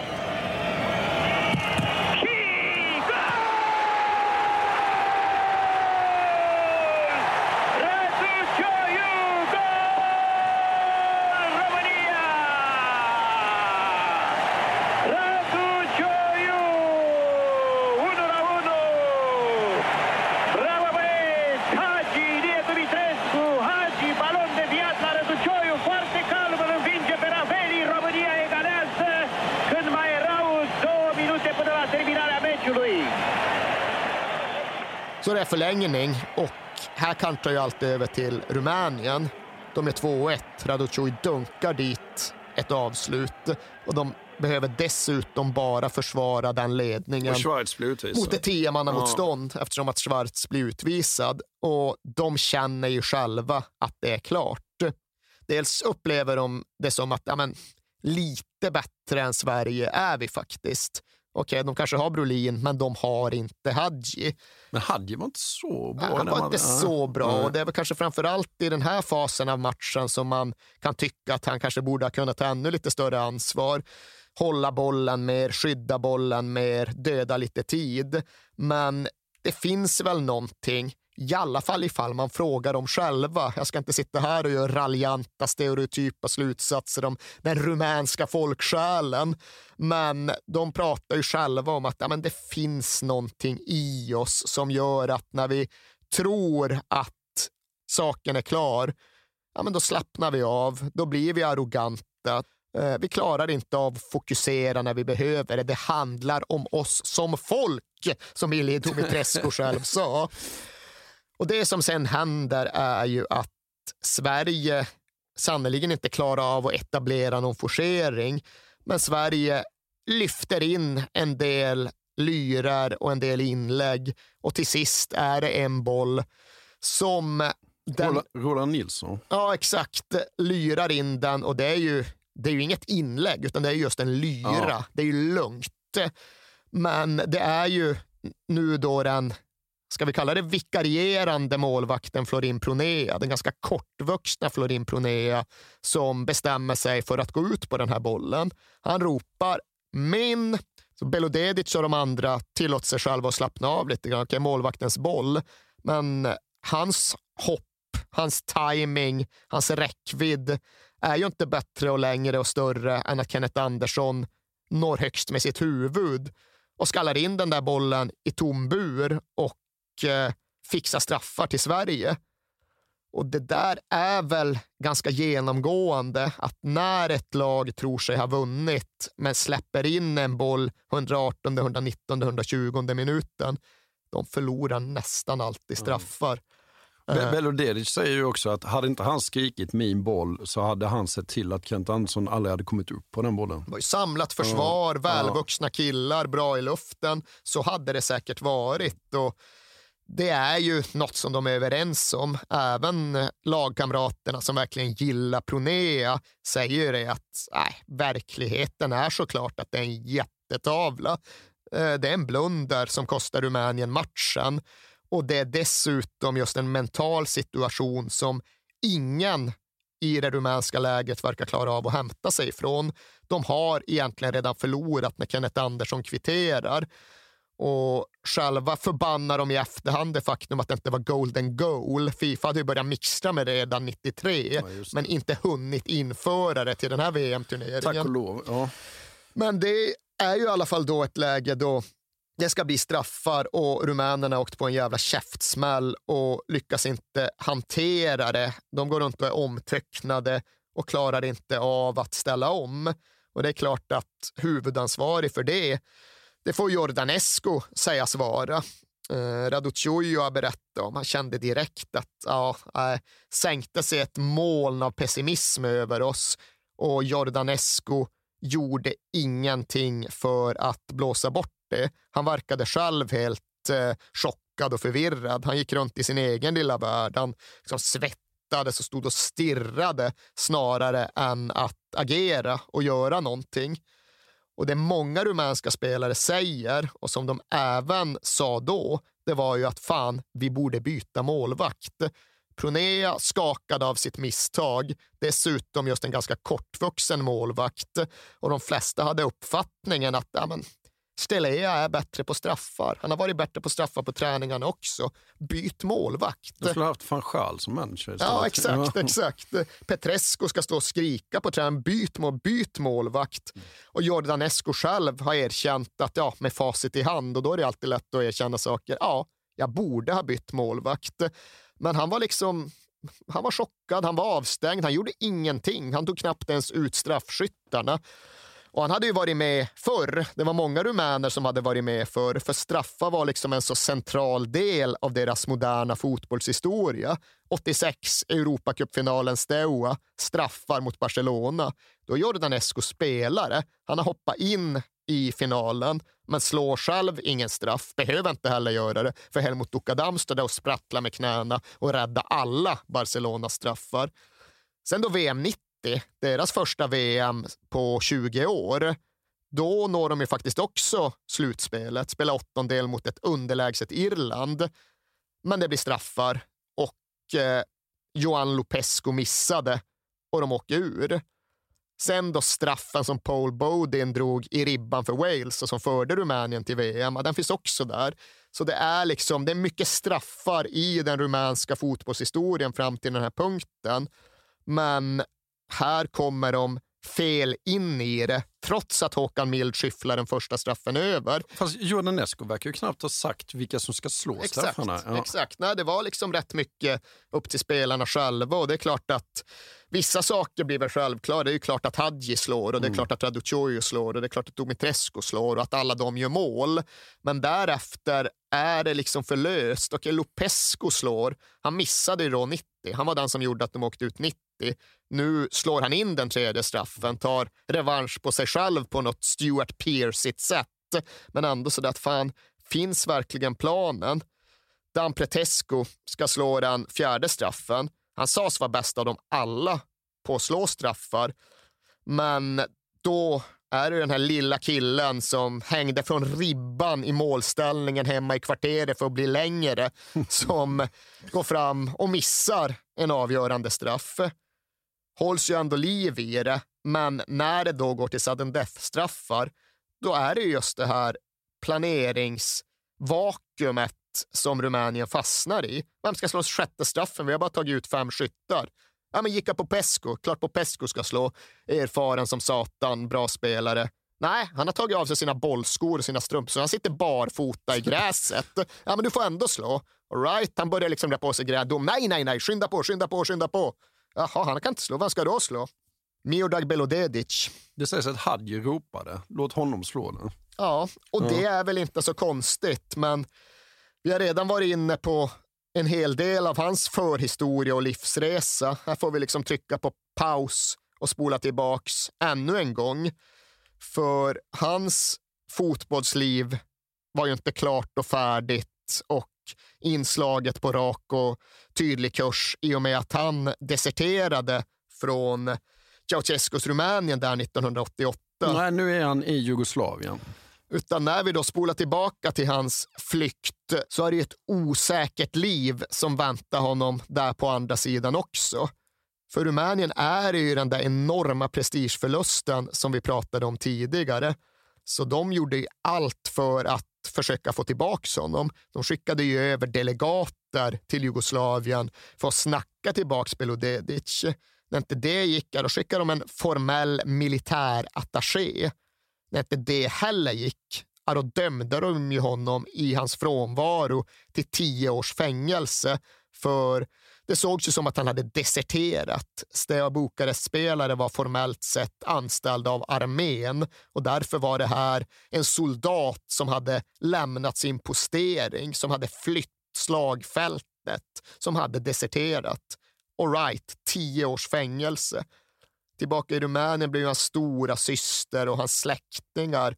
Kantrar ju allt över till Rumänien. De är 2-1. Raducoj dunkar dit ett avslut och de behöver dessutom bara försvara den ledningen mot ett tiomannamotstånd ja. eftersom att Schwarz blir utvisad. Och de känner ju själva att det är klart. Dels upplever de det som att ja, men, lite bättre än Sverige är vi faktiskt. Okej, de kanske har Brolin, men de har inte Hadji. Men Hadji var inte så bra. Han var man... inte så bra. Och det är väl kanske framför allt i den här fasen av matchen som man kan tycka att han kanske borde ha kunnat ta ännu lite större ansvar. Hålla bollen mer, skydda bollen mer, döda lite tid. Men det finns väl någonting i alla fall ifall man frågar dem själva. Jag ska inte sitta här och göra raljanta stereotypa slutsatser om den rumänska folksjälen. Men de pratar ju själva om att ja, men det finns någonting i oss som gör att när vi tror att saken är klar, ja, men då slappnar vi av. Då blir vi arroganta. Eh, vi klarar inte av att fokusera när vi behöver det. Det handlar om oss som folk, som Ilie Dumitrescu själv sa. <laughs> Och det som sen händer är ju att Sverige sannerligen inte klarar av att etablera någon forcering. Men Sverige lyfter in en del lyrar och en del inlägg och till sist är det en boll som den, Roland Nilsson? Ja, exakt. Lyrar in den och det är ju, det är ju inget inlägg utan det är just en lyra. Ja. Det är ju lugnt. Men det är ju nu då den ska vi kalla det vikarierande målvakten Florin Pronea, den ganska kortvuxna Florin Pronea som bestämmer sig för att gå ut på den här bollen. Han ropar min, så Belodedic och de andra tillåter sig själva att slappna av lite grann. Okej, målvaktens boll, men hans hopp, hans timing, hans räckvidd är ju inte bättre och längre och större än att Kenneth Andersson når högst med sitt huvud och skallar in den där bollen i tom bur och eh, fixa straffar till Sverige. Och det där är väl ganska genomgående att när ett lag tror sig ha vunnit men släpper in en boll 118, 119, 120 minuten, de förlorar nästan alltid straffar. Mm. Belodedic säger ju också att hade inte han skrikit min boll så hade han sett till att Kent Andersson aldrig hade kommit upp på den bollen. Det var ju samlat försvar, ja. välvuxna killar, bra i luften. Så hade det säkert varit. Och det är ju något som de är överens om. Även lagkamraterna som verkligen gillar Pronea säger det att nej, verkligheten är såklart att det är en jättetavla. Eh, det är en blunder som kostar Rumänien matchen och det är dessutom just en mental situation som ingen i det rumänska läget verkar klara av att hämta sig ifrån. De har egentligen redan förlorat när Kenneth Andersson kvitterar och själva förbannar de i efterhand det faktum att det inte var golden goal. Fifa hade ju börjat mixtra med det redan 93, ja, men inte hunnit införa det till den här VM-turneringen. Tack och lov. Ja. Men det är ju i alla fall då ett läge då det ska bli straffar och rumänerna har åkt på en jävla käftsmäll och lyckas inte hantera det. De går runt och är omtöcknade och klarar inte av att ställa om. Och det är klart att huvudansvarig för det det får Jordanescu sägas vara. Eh, Raduciojo har berättat om. Han kände direkt att ja, eh, sänkte sig ett moln av pessimism över oss och Jordanescu gjorde ingenting för att blåsa bort det. Han verkade själv helt eh, chockad och förvirrad. Han gick runt i sin egen lilla värld. Han liksom svettades och stod och stirrade snarare än att agera och göra någonting. Och det många rumänska spelare säger, och som de även sa då, det var ju att fan, vi borde byta målvakt. Pronea skakade av sitt misstag, dessutom just en ganska kortvuxen målvakt och de flesta hade uppfattningen att ja, men, Stelea är bättre på straffar. Han har varit bättre på straffar på träningarna också. Byt målvakt. Du skulle ha haft van Schaal som manager Ja, exakt. exakt. Petrescu ska stå och skrika på träningen. Byt, mål, byt målvakt. Och Jordanescu själv har erkänt att ja, med facit i hand, och då är det alltid lätt att erkänna saker. Ja, jag borde ha bytt målvakt. Men han var liksom han var chockad, han var avstängd, han gjorde ingenting. Han tog knappt ens ut straffskyttarna. Och han hade ju varit med förr. Det var många rumäner som hade varit med förr, för straffar var liksom en så central del av deras moderna fotbollshistoria. 86, Europacupfinalen Steaua, straffar mot Barcelona. Då är Jordanescu spelare. Han har hoppat in i finalen, men slår själv ingen straff. Behöver inte heller göra det, för Helmut Dukadam står där och sprattlar med knäna och räddar alla Barcelonas straffar. Sen då VM 90 deras första VM på 20 år, då når de ju faktiskt också slutspelet, spelar åttondel mot ett underlägset Irland. Men det blir straffar och eh, Johan Lupescu missade och de åker ur. Sen då straffen som Paul Bodin drog i ribban för Wales och som förde Rumänien till VM, den finns också där. Så det är liksom, det är mycket straffar i den rumänska fotbollshistorien fram till den här punkten. Men här kommer de fel in i det, trots att Håkan Mild skyfflar den första straffen över. Fast Jordan Esko verkar ju knappt ha sagt vilka som ska slå exakt, straffarna. Ja. Exakt, Nej, det var liksom rätt mycket upp till spelarna själva och det är klart att vissa saker blir väl självklara. Det är ju klart att Hadji slår och det är Mm. klart att Raduciojo slår och det är klart att Dumitrescu slår och att alla de gör mål. Men därefter är det liksom för löst. Och Lupescu slår, han missade ju då 90. Han var den som gjorde att de åkte ut 90. Nu slår han in den tredje straffen, tar revansch på sig själv på något Stuart Pearce sätt. Men ändå så att fan, finns verkligen planen? Dan Pretescu ska slå den fjärde straffen. Han sades vara bäst av dem alla på att slå straffar. Men då är det den här lilla killen som hängde från ribban i målställningen hemma i kvarteret för att bli längre <laughs> som går fram och missar en avgörande straff. Hålls ju ändå liv i det, men när det då går till sudden death-straffar, då är det just det här planeringsvakuumet som Rumänien fastnar i. Vem ska slå sjätte straffen? Vi har bara tagit ut fem skyttar. Ja, men gicka på Klart Popescu ska slå. Erfaren som satan, bra spelare. Nej, han har tagit av sig sina bollskor och sina strumpor, han sitter barfota i gräset. Ja, men du får ändå slå. All right, han börjar liksom dra på sig gräddom. Nej, nej, nej, skynda på, skynda på, skynda på. Jaha, han kan inte slå. Vem ska då slå? Miodrag Belodedic. Det sägs att Hadji ropade, låt honom slå den. Ja, och det är väl inte så konstigt, men vi har redan varit inne på en hel del av hans förhistoria och livsresa. Här får vi liksom trycka på paus och spola tillbaks ännu en gång. För hans fotbollsliv var ju inte klart och färdigt och inslaget på rak och tydlig kurs i och med att han deserterade från Ceausescus Rumänien där 1988. Nej, nu är han i Jugoslavien. Utan när vi då spolar tillbaka till hans flykt så är det ett osäkert liv som väntar honom där på andra sidan också. För Rumänien är det ju den där enorma prestigeförlusten som vi pratade om tidigare. Så de gjorde ju allt för att försöka få tillbaka honom. De skickade ju över delegater till Jugoslavien för att snacka tillbaka Belodedic. När inte det gick, då skickade de en formell militärattaché. När inte det heller gick, då dömde de ju honom i hans frånvaro till tio års fängelse. För det sågs ju som att han hade deserterat. Steaua Bukarest-spelare var formellt sett anställd av armén och därför var det här en soldat som hade lämnat sin postering, som hade flytt slagfältet, som hade deserterat. All right, tio års fängelse. Tillbaka i Rumänien blev ju hans stora syster och hans släktingar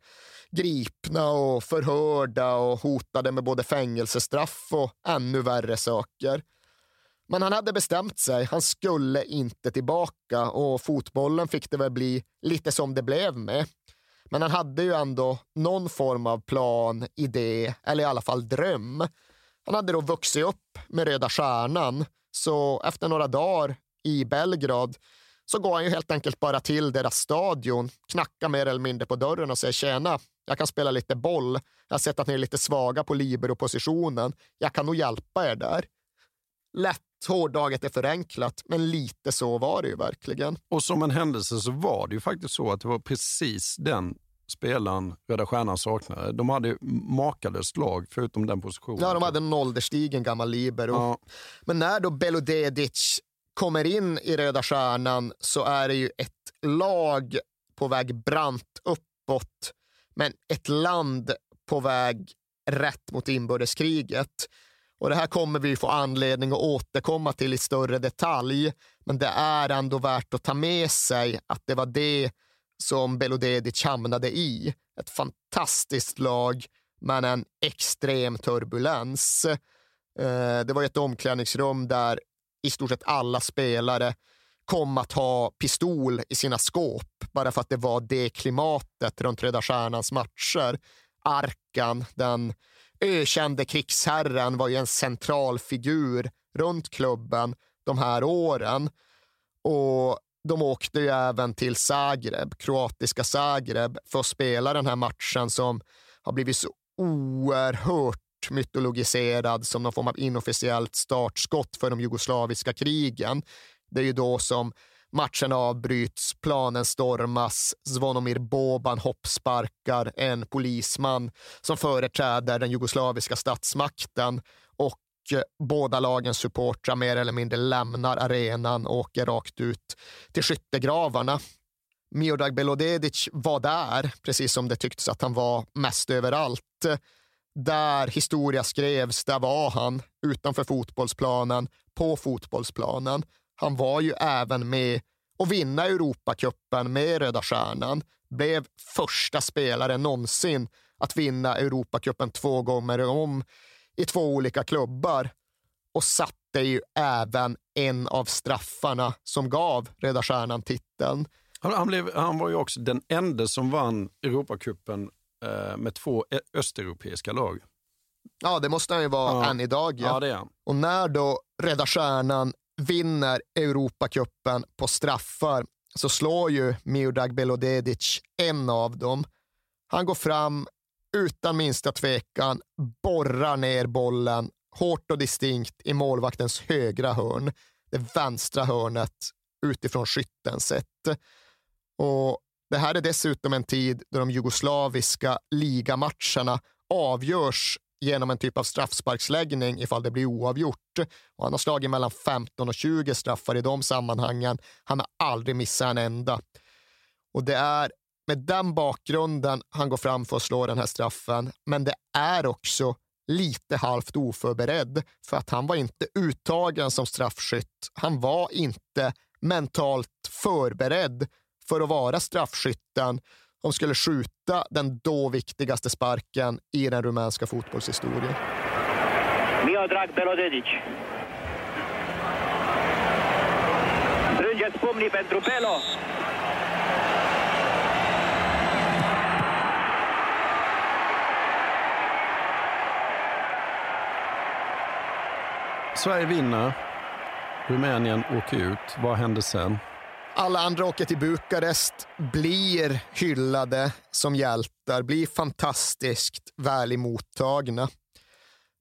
gripna och förhörda och hotade med både fängelsestraff och ännu värre saker. Men han hade bestämt sig. Han skulle inte tillbaka och fotbollen fick det väl bli lite som det blev med. Men han hade ju ändå någon form av plan, idé eller i alla fall dröm. Han hade då vuxit upp med Röda Stjärnan, så efter några dagar i Belgrad så går han ju helt enkelt bara till deras stadion, knackar mer eller mindre på dörren och säger tjena, jag kan spela lite boll. Jag har sett att ni är lite svaga på libero-positionen. Jag kan nog hjälpa er där. Lätt hårdraget är förenklat, men lite så var det ju verkligen. Och som en händelse så var det ju faktiskt så att det var precis den spelaren Röda Stjärnan saknade. De hade makalöst lag förutom den positionen. Ja, de hade en ålderstigen gammal libero. Ja. Men när då Belodedic kommer in i Röda Stjärnan så är det ju ett lag på väg brant uppåt, men ett land på väg rätt mot inbördeskriget. Och det här kommer vi få anledning att återkomma till i större detalj, men det är ändå värt att ta med sig att det var det som Belodedic hamnade i. Ett fantastiskt lag, men en extrem turbulens. Eh, det var ett omklädningsrum där i stort sett alla spelare kom att ha pistol i sina skåp bara för att det var det klimatet runt Röda Stjärnans matcher. Arkan, den ökände krigsherren, var ju en central figur runt klubben de här åren. Och de åkte ju även till Zagreb, kroatiska Zagreb, för att spela den här matchen som har blivit så oerhört mytologiserad som någon form av inofficiellt startskott för de jugoslaviska krigen. Det är ju då som matchen avbryts, planen stormas, Zvonimir Boban hoppsparkar en polisman som företräder den jugoslaviska statsmakten och eh, båda lagens supportrar mer eller mindre lämnar arenan och åker rakt ut till skyttegravarna. Miodrag Belodedic var där, precis som det tycktes att han var mest överallt. Där historia skrevs, där var han utanför fotbollsplanen, på fotbollsplanen. Han var ju även med och vinna Europacupen med Röda Stjärnan. Blev första spelaren någonsin att vinna Europacupen två gånger om i två olika klubbar och satte ju även en av straffarna som gav Röda Stjärnan titeln. Han, han, blev, han var ju också den enda som vann Europacupen eh, med två östeuropeiska lag. Ja, det måste han ju vara ja. än idag. Ja. ja det är han. Och när då Röda Stjärnan vinner Europacupen på straffar så slår ju Miodrag Belodedic en av dem. Han går fram utan minsta tvekan, borrar ner bollen hårt och distinkt i målvaktens högra hörn, det vänstra hörnet utifrån skyttens sätt. Och det här är dessutom en tid då de jugoslaviska ligamatcherna avgörs genom en typ av straffsparksläggning ifall det blir oavgjort. Och han har slagit mellan 15 och 20 straffar i de sammanhangen. Han har aldrig missat en enda. Och det är med den bakgrunden han går fram för att slå den här straffen. Men det är också lite halvt oförberedd för att han var inte uttagen som straffskytt. Han var inte mentalt förberedd för att vara straffskytten som skulle skjuta den då viktigaste sparken i den rumänska fotbollshistorien. Miodrag Belodedic. Strângeți pumnii pentru Belo. Sverige vinner. Rumänien åker ut. Vad händer sen? Alla andra åker till Bukarest, blir hyllade som hjältar, blir fantastiskt väl emottagna.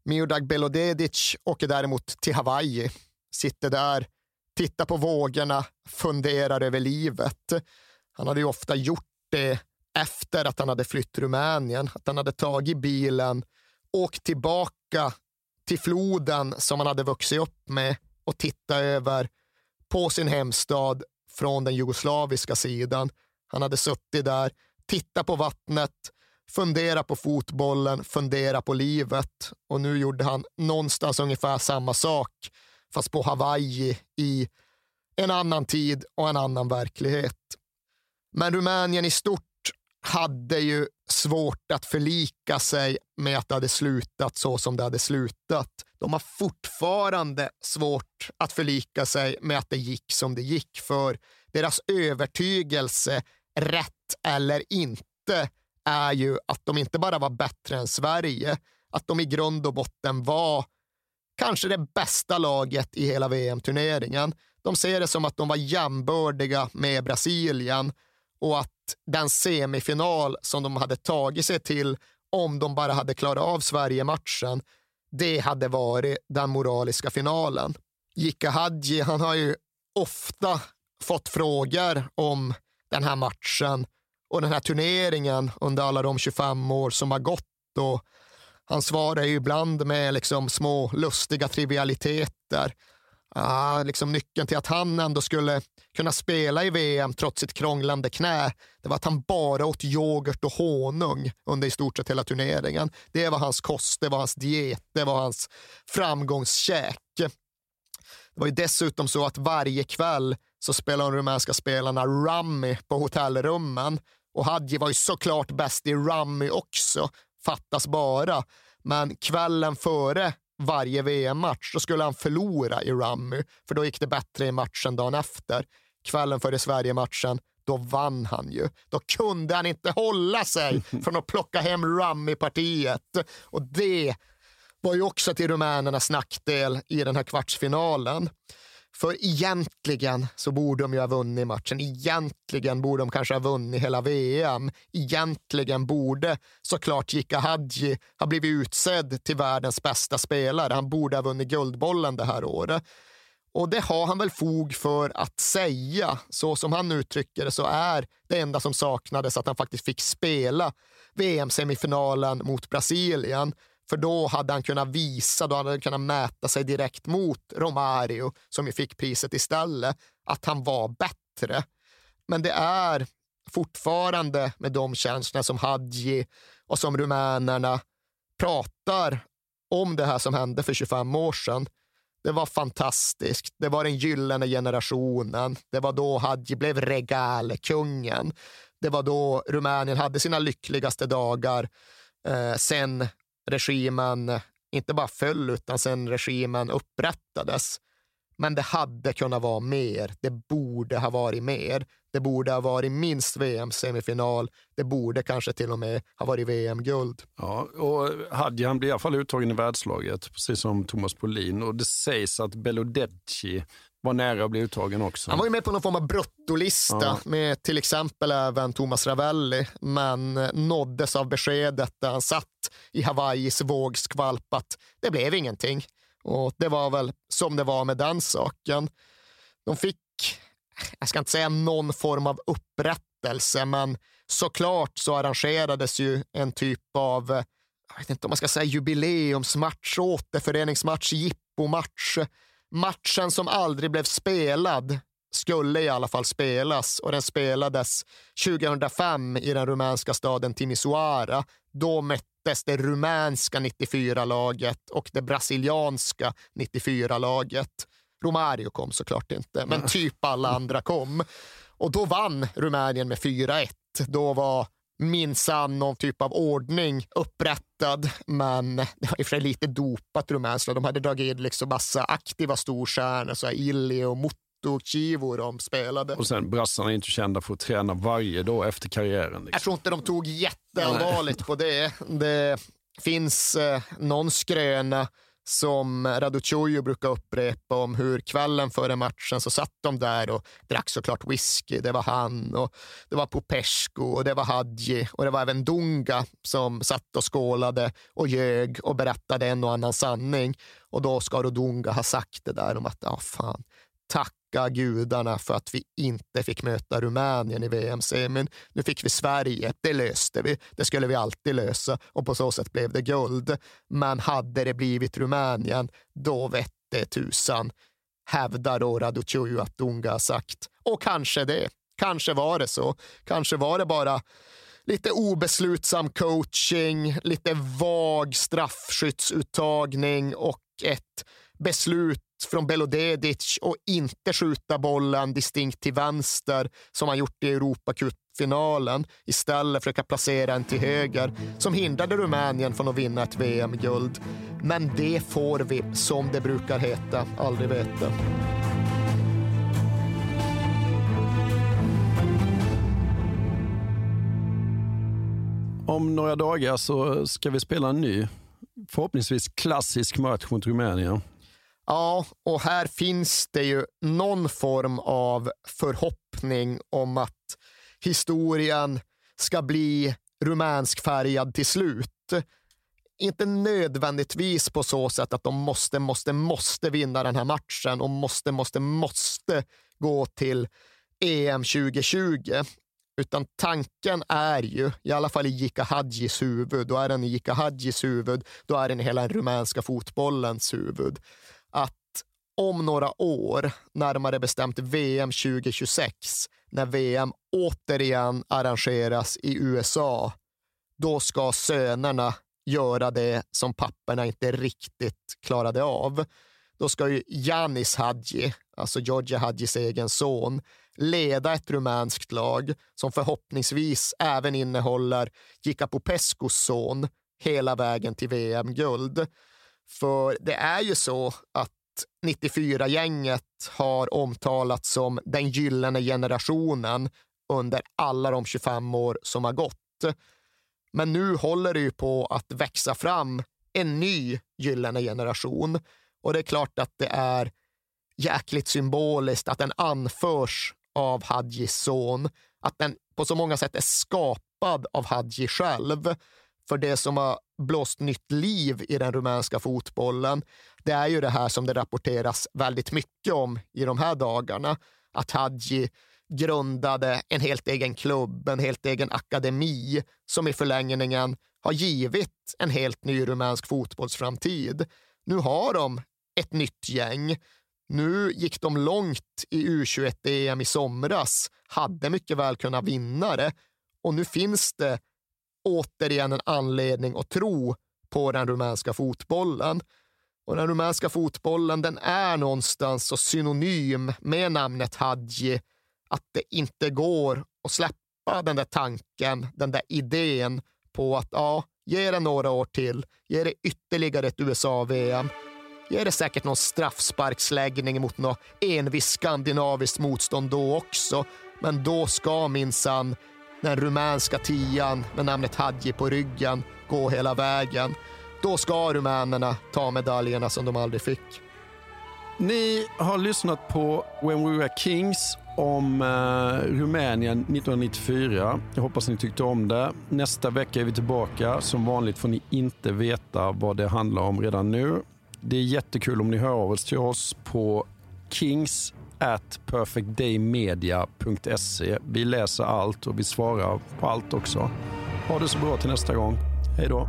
Miodag Belodedic åker däremot till Hawaii, sitter där, tittar på vågorna, funderar över livet. Han hade ju ofta gjort det efter att han hade flytt Rumänien, att han hade tagit bilen, åkt tillbaka till floden som han hade vuxit upp med och tittat över på sin hemstad från den jugoslaviska sidan. Han hade suttit där, tittat på vattnet, funderat på fotbollen, funderat på livet och nu gjorde han någonstans ungefär samma sak fast på Hawaii i en annan tid och en annan verklighet. Men Rumänien i stort hade ju svårt att förlika sig med att det hade slutat så som det hade slutat. De har fortfarande svårt att förlika sig med att det gick som det gick, för deras övertygelse, rätt eller inte, är ju att de inte bara var bättre än Sverige, att de i grund och botten var kanske det bästa laget i hela VM-turneringen. De ser det som att de var jämbördiga med Brasilien och att den semifinal som de hade tagit sig till om de bara hade klarat av Sverige-matchen, det hade varit den moraliska finalen. Jika Hadji, han har ju ofta fått frågor om den här matchen och den här turneringen under alla de 25 år som har gått. Och han svarar ju ibland med liksom små lustiga trivialiteter ah, liksom nyckeln till att han ändå skulle kunna spela i VM trots sitt krånglande knä, det var att han bara åt yoghurt och honung under i stort sett hela turneringen. Det var hans kost, det var hans diet, det var hans framgångskäk. Det var ju dessutom så att varje kväll så spelade de rumänska spelarna rummy på hotellrummen och Hadji var ju såklart bäst i rummy också, fattas bara. Men kvällen före varje VM-match, då skulle han förlora i Rummy, för då gick det bättre i matchen dagen efter. Kvällen före Sverige-matchen, då vann han ju. Då kunde han inte hålla sig <laughs> från att plocka hem Rummy-partiet. Och det var ju också till rumänernas nackdel i den här kvartsfinalen. För egentligen så borde de ju ha vunnit matchen. Egentligen borde de kanske ha vunnit hela VM. Egentligen borde såklart Jika Hadji ha blivit utsedd till världens bästa spelare. Han borde ha vunnit Guldbollen det här året. Och det har han väl fog för att säga. Så som han uttrycker det så är det enda som saknades att han faktiskt fick spela VM-semifinalen mot Brasilien. För då hade han kunnat visa, då hade han kunnat mäta sig direkt mot Romario, som ju fick priset istället, att han var bättre. Men det är fortfarande med de känslorna som Hadji och som rumänerna pratar om det här som hände för 25 år sedan. Det var fantastiskt. Det var den gyllene generationen. Det var då Hadji blev regalkungen. Det var då Rumänien hade sina lyckligaste dagar eh, sen regimen inte bara föll, utan sen regimen upprättades. Men det hade kunnat vara mer. Det borde ha varit mer. Det borde ha varit minst VM-semifinal. Det borde kanske till och med ha varit VM-guld. Ja, och Hadji han blir i alla fall uttagen i världslaget, precis som Thomas Polin. Och det sägs att Belodeci var nära att bli uttagen också. Han var ju med på någon form av bruttolista ja. med till exempel även Thomas Ravelli, men nåddes av beskedet där han satt i Hawaiis vågskvalp att det blev ingenting. Och det var väl som det var med den saken. De fick, jag ska inte säga någon form av upprättelse, men såklart så arrangerades ju en typ av, jag vet inte om man ska säga jubileumsmatch, återföreningsmatch, jippomatch. Matchen som aldrig blev spelad skulle i alla fall spelas och den spelades 2005 i den rumänska staden Timisoara. Då möttes det rumänska 94-laget och det brasilianska 94-laget. Romario kom såklart inte, men typ alla andra kom. Och då vann Rumänien med 4-1. Då var minsann någon typ av ordning upprättad, men det var i och för sig lite dopat rumänskt. De hade dragit in liksom massa aktiva storstjärnor, så Illy och Mutto Chivo de spelade. Och sen brassarna är inte kända för att träna varje dag efter karriären. Liksom. Jag tror inte de tog jätteallvarligt på det. Det finns eh, någon skröna som Raduciojo brukar upprepa om hur kvällen före matchen så satt de där och drack såklart whisky. Det var han och det var Popescu och det var Hadji och det var även Dunga som satt och skålade och ljög och berättade en och annan sanning. Och då ska då Dunga ha sagt det där om att, ja fan, tack tacka gudarna för att vi inte fick möta Rumänien i VM-semin. Nu fick vi Sverige, det löste vi. Det skulle vi alltid lösa och på så sätt blev det guld. Men hade det blivit Rumänien, då vette tusan, hävdar då Raducioju att Dunga har sagt. Och kanske det. Kanske var det så. Kanske var det bara lite obeslutsam coaching, lite vag straffskyttsuttagning och ett beslut från Belodedic och inte skjuta bollen distinkt till vänster som han gjort i Europacupfinalen. Istället försöka placera den till höger som hindrade Rumänien från att vinna ett VM-guld. Men det får vi, som det brukar heta, aldrig veta. Om några dagar så ska vi spela en ny, förhoppningsvis klassisk match mot Rumänien. Ja, och här finns det ju någon form av förhoppning om att historien ska bli rumänskfärgad till slut. Inte nödvändigtvis på så sätt att de måste, måste, måste vinna den här matchen och måste, måste, måste gå till EM 2020. Utan tanken är ju, i alla fall i Jika Hadjis huvud, då är den i Jika Hadjis huvud, då är den i hela den rumänska fotbollens huvud att om några år, närmare bestämt VM 2026, när VM återigen arrangeras i USA, då ska sönerna göra det som papporna inte riktigt klarade av. Då ska ju Janis Hadji, alltså Georgia Hadjis egen son, leda ett rumänskt lag som förhoppningsvis även innehåller Gica Popescus son hela vägen till VM-guld. För det är ju så att 94-gänget har omtalats som den gyllene generationen under alla de 25 år som har gått. Men nu håller det ju på att växa fram en ny gyllene generation och det är klart att det är jäkligt symboliskt att den anförs av Hadjis son. Att den på så många sätt är skapad av Hadji själv. För det som har blåst nytt liv i den rumänska fotbollen, det är ju det här som det rapporteras väldigt mycket om i de här dagarna. Att Hadji grundade en helt egen klubb, en helt egen akademi som i förlängningen har givit en helt ny rumänsk fotbollsframtid. Nu har de ett nytt gäng. Nu gick de långt i U21-EM i somras, hade mycket väl kunnat vinna det och nu finns det återigen en anledning att tro på den rumänska fotbollen. Och den rumänska fotbollen den är någonstans så synonym med namnet Hadji att det inte går att släppa den där tanken, den där idén på att ja, ge det några år till, ge det ytterligare ett USA-VM, ge det säkert någon straffsparksläggning mot något envis skandinaviskt motstånd då också, men då ska minsann den rumänska tian med namnet Hadji på ryggen gå hela vägen. Då ska rumänerna ta medaljerna som de aldrig fick. Ni har lyssnat på When We Were Kings om eh, Rumänien 1994. Jag hoppas ni tyckte om det. Nästa vecka är vi tillbaka. Som vanligt får ni inte veta vad det handlar om redan nu. Det är jättekul om ni hör av er till oss på kings at perfectdaymedia.se. Vi läser allt och vi svarar på allt också. Ha det så bra till nästa gång. Hej då!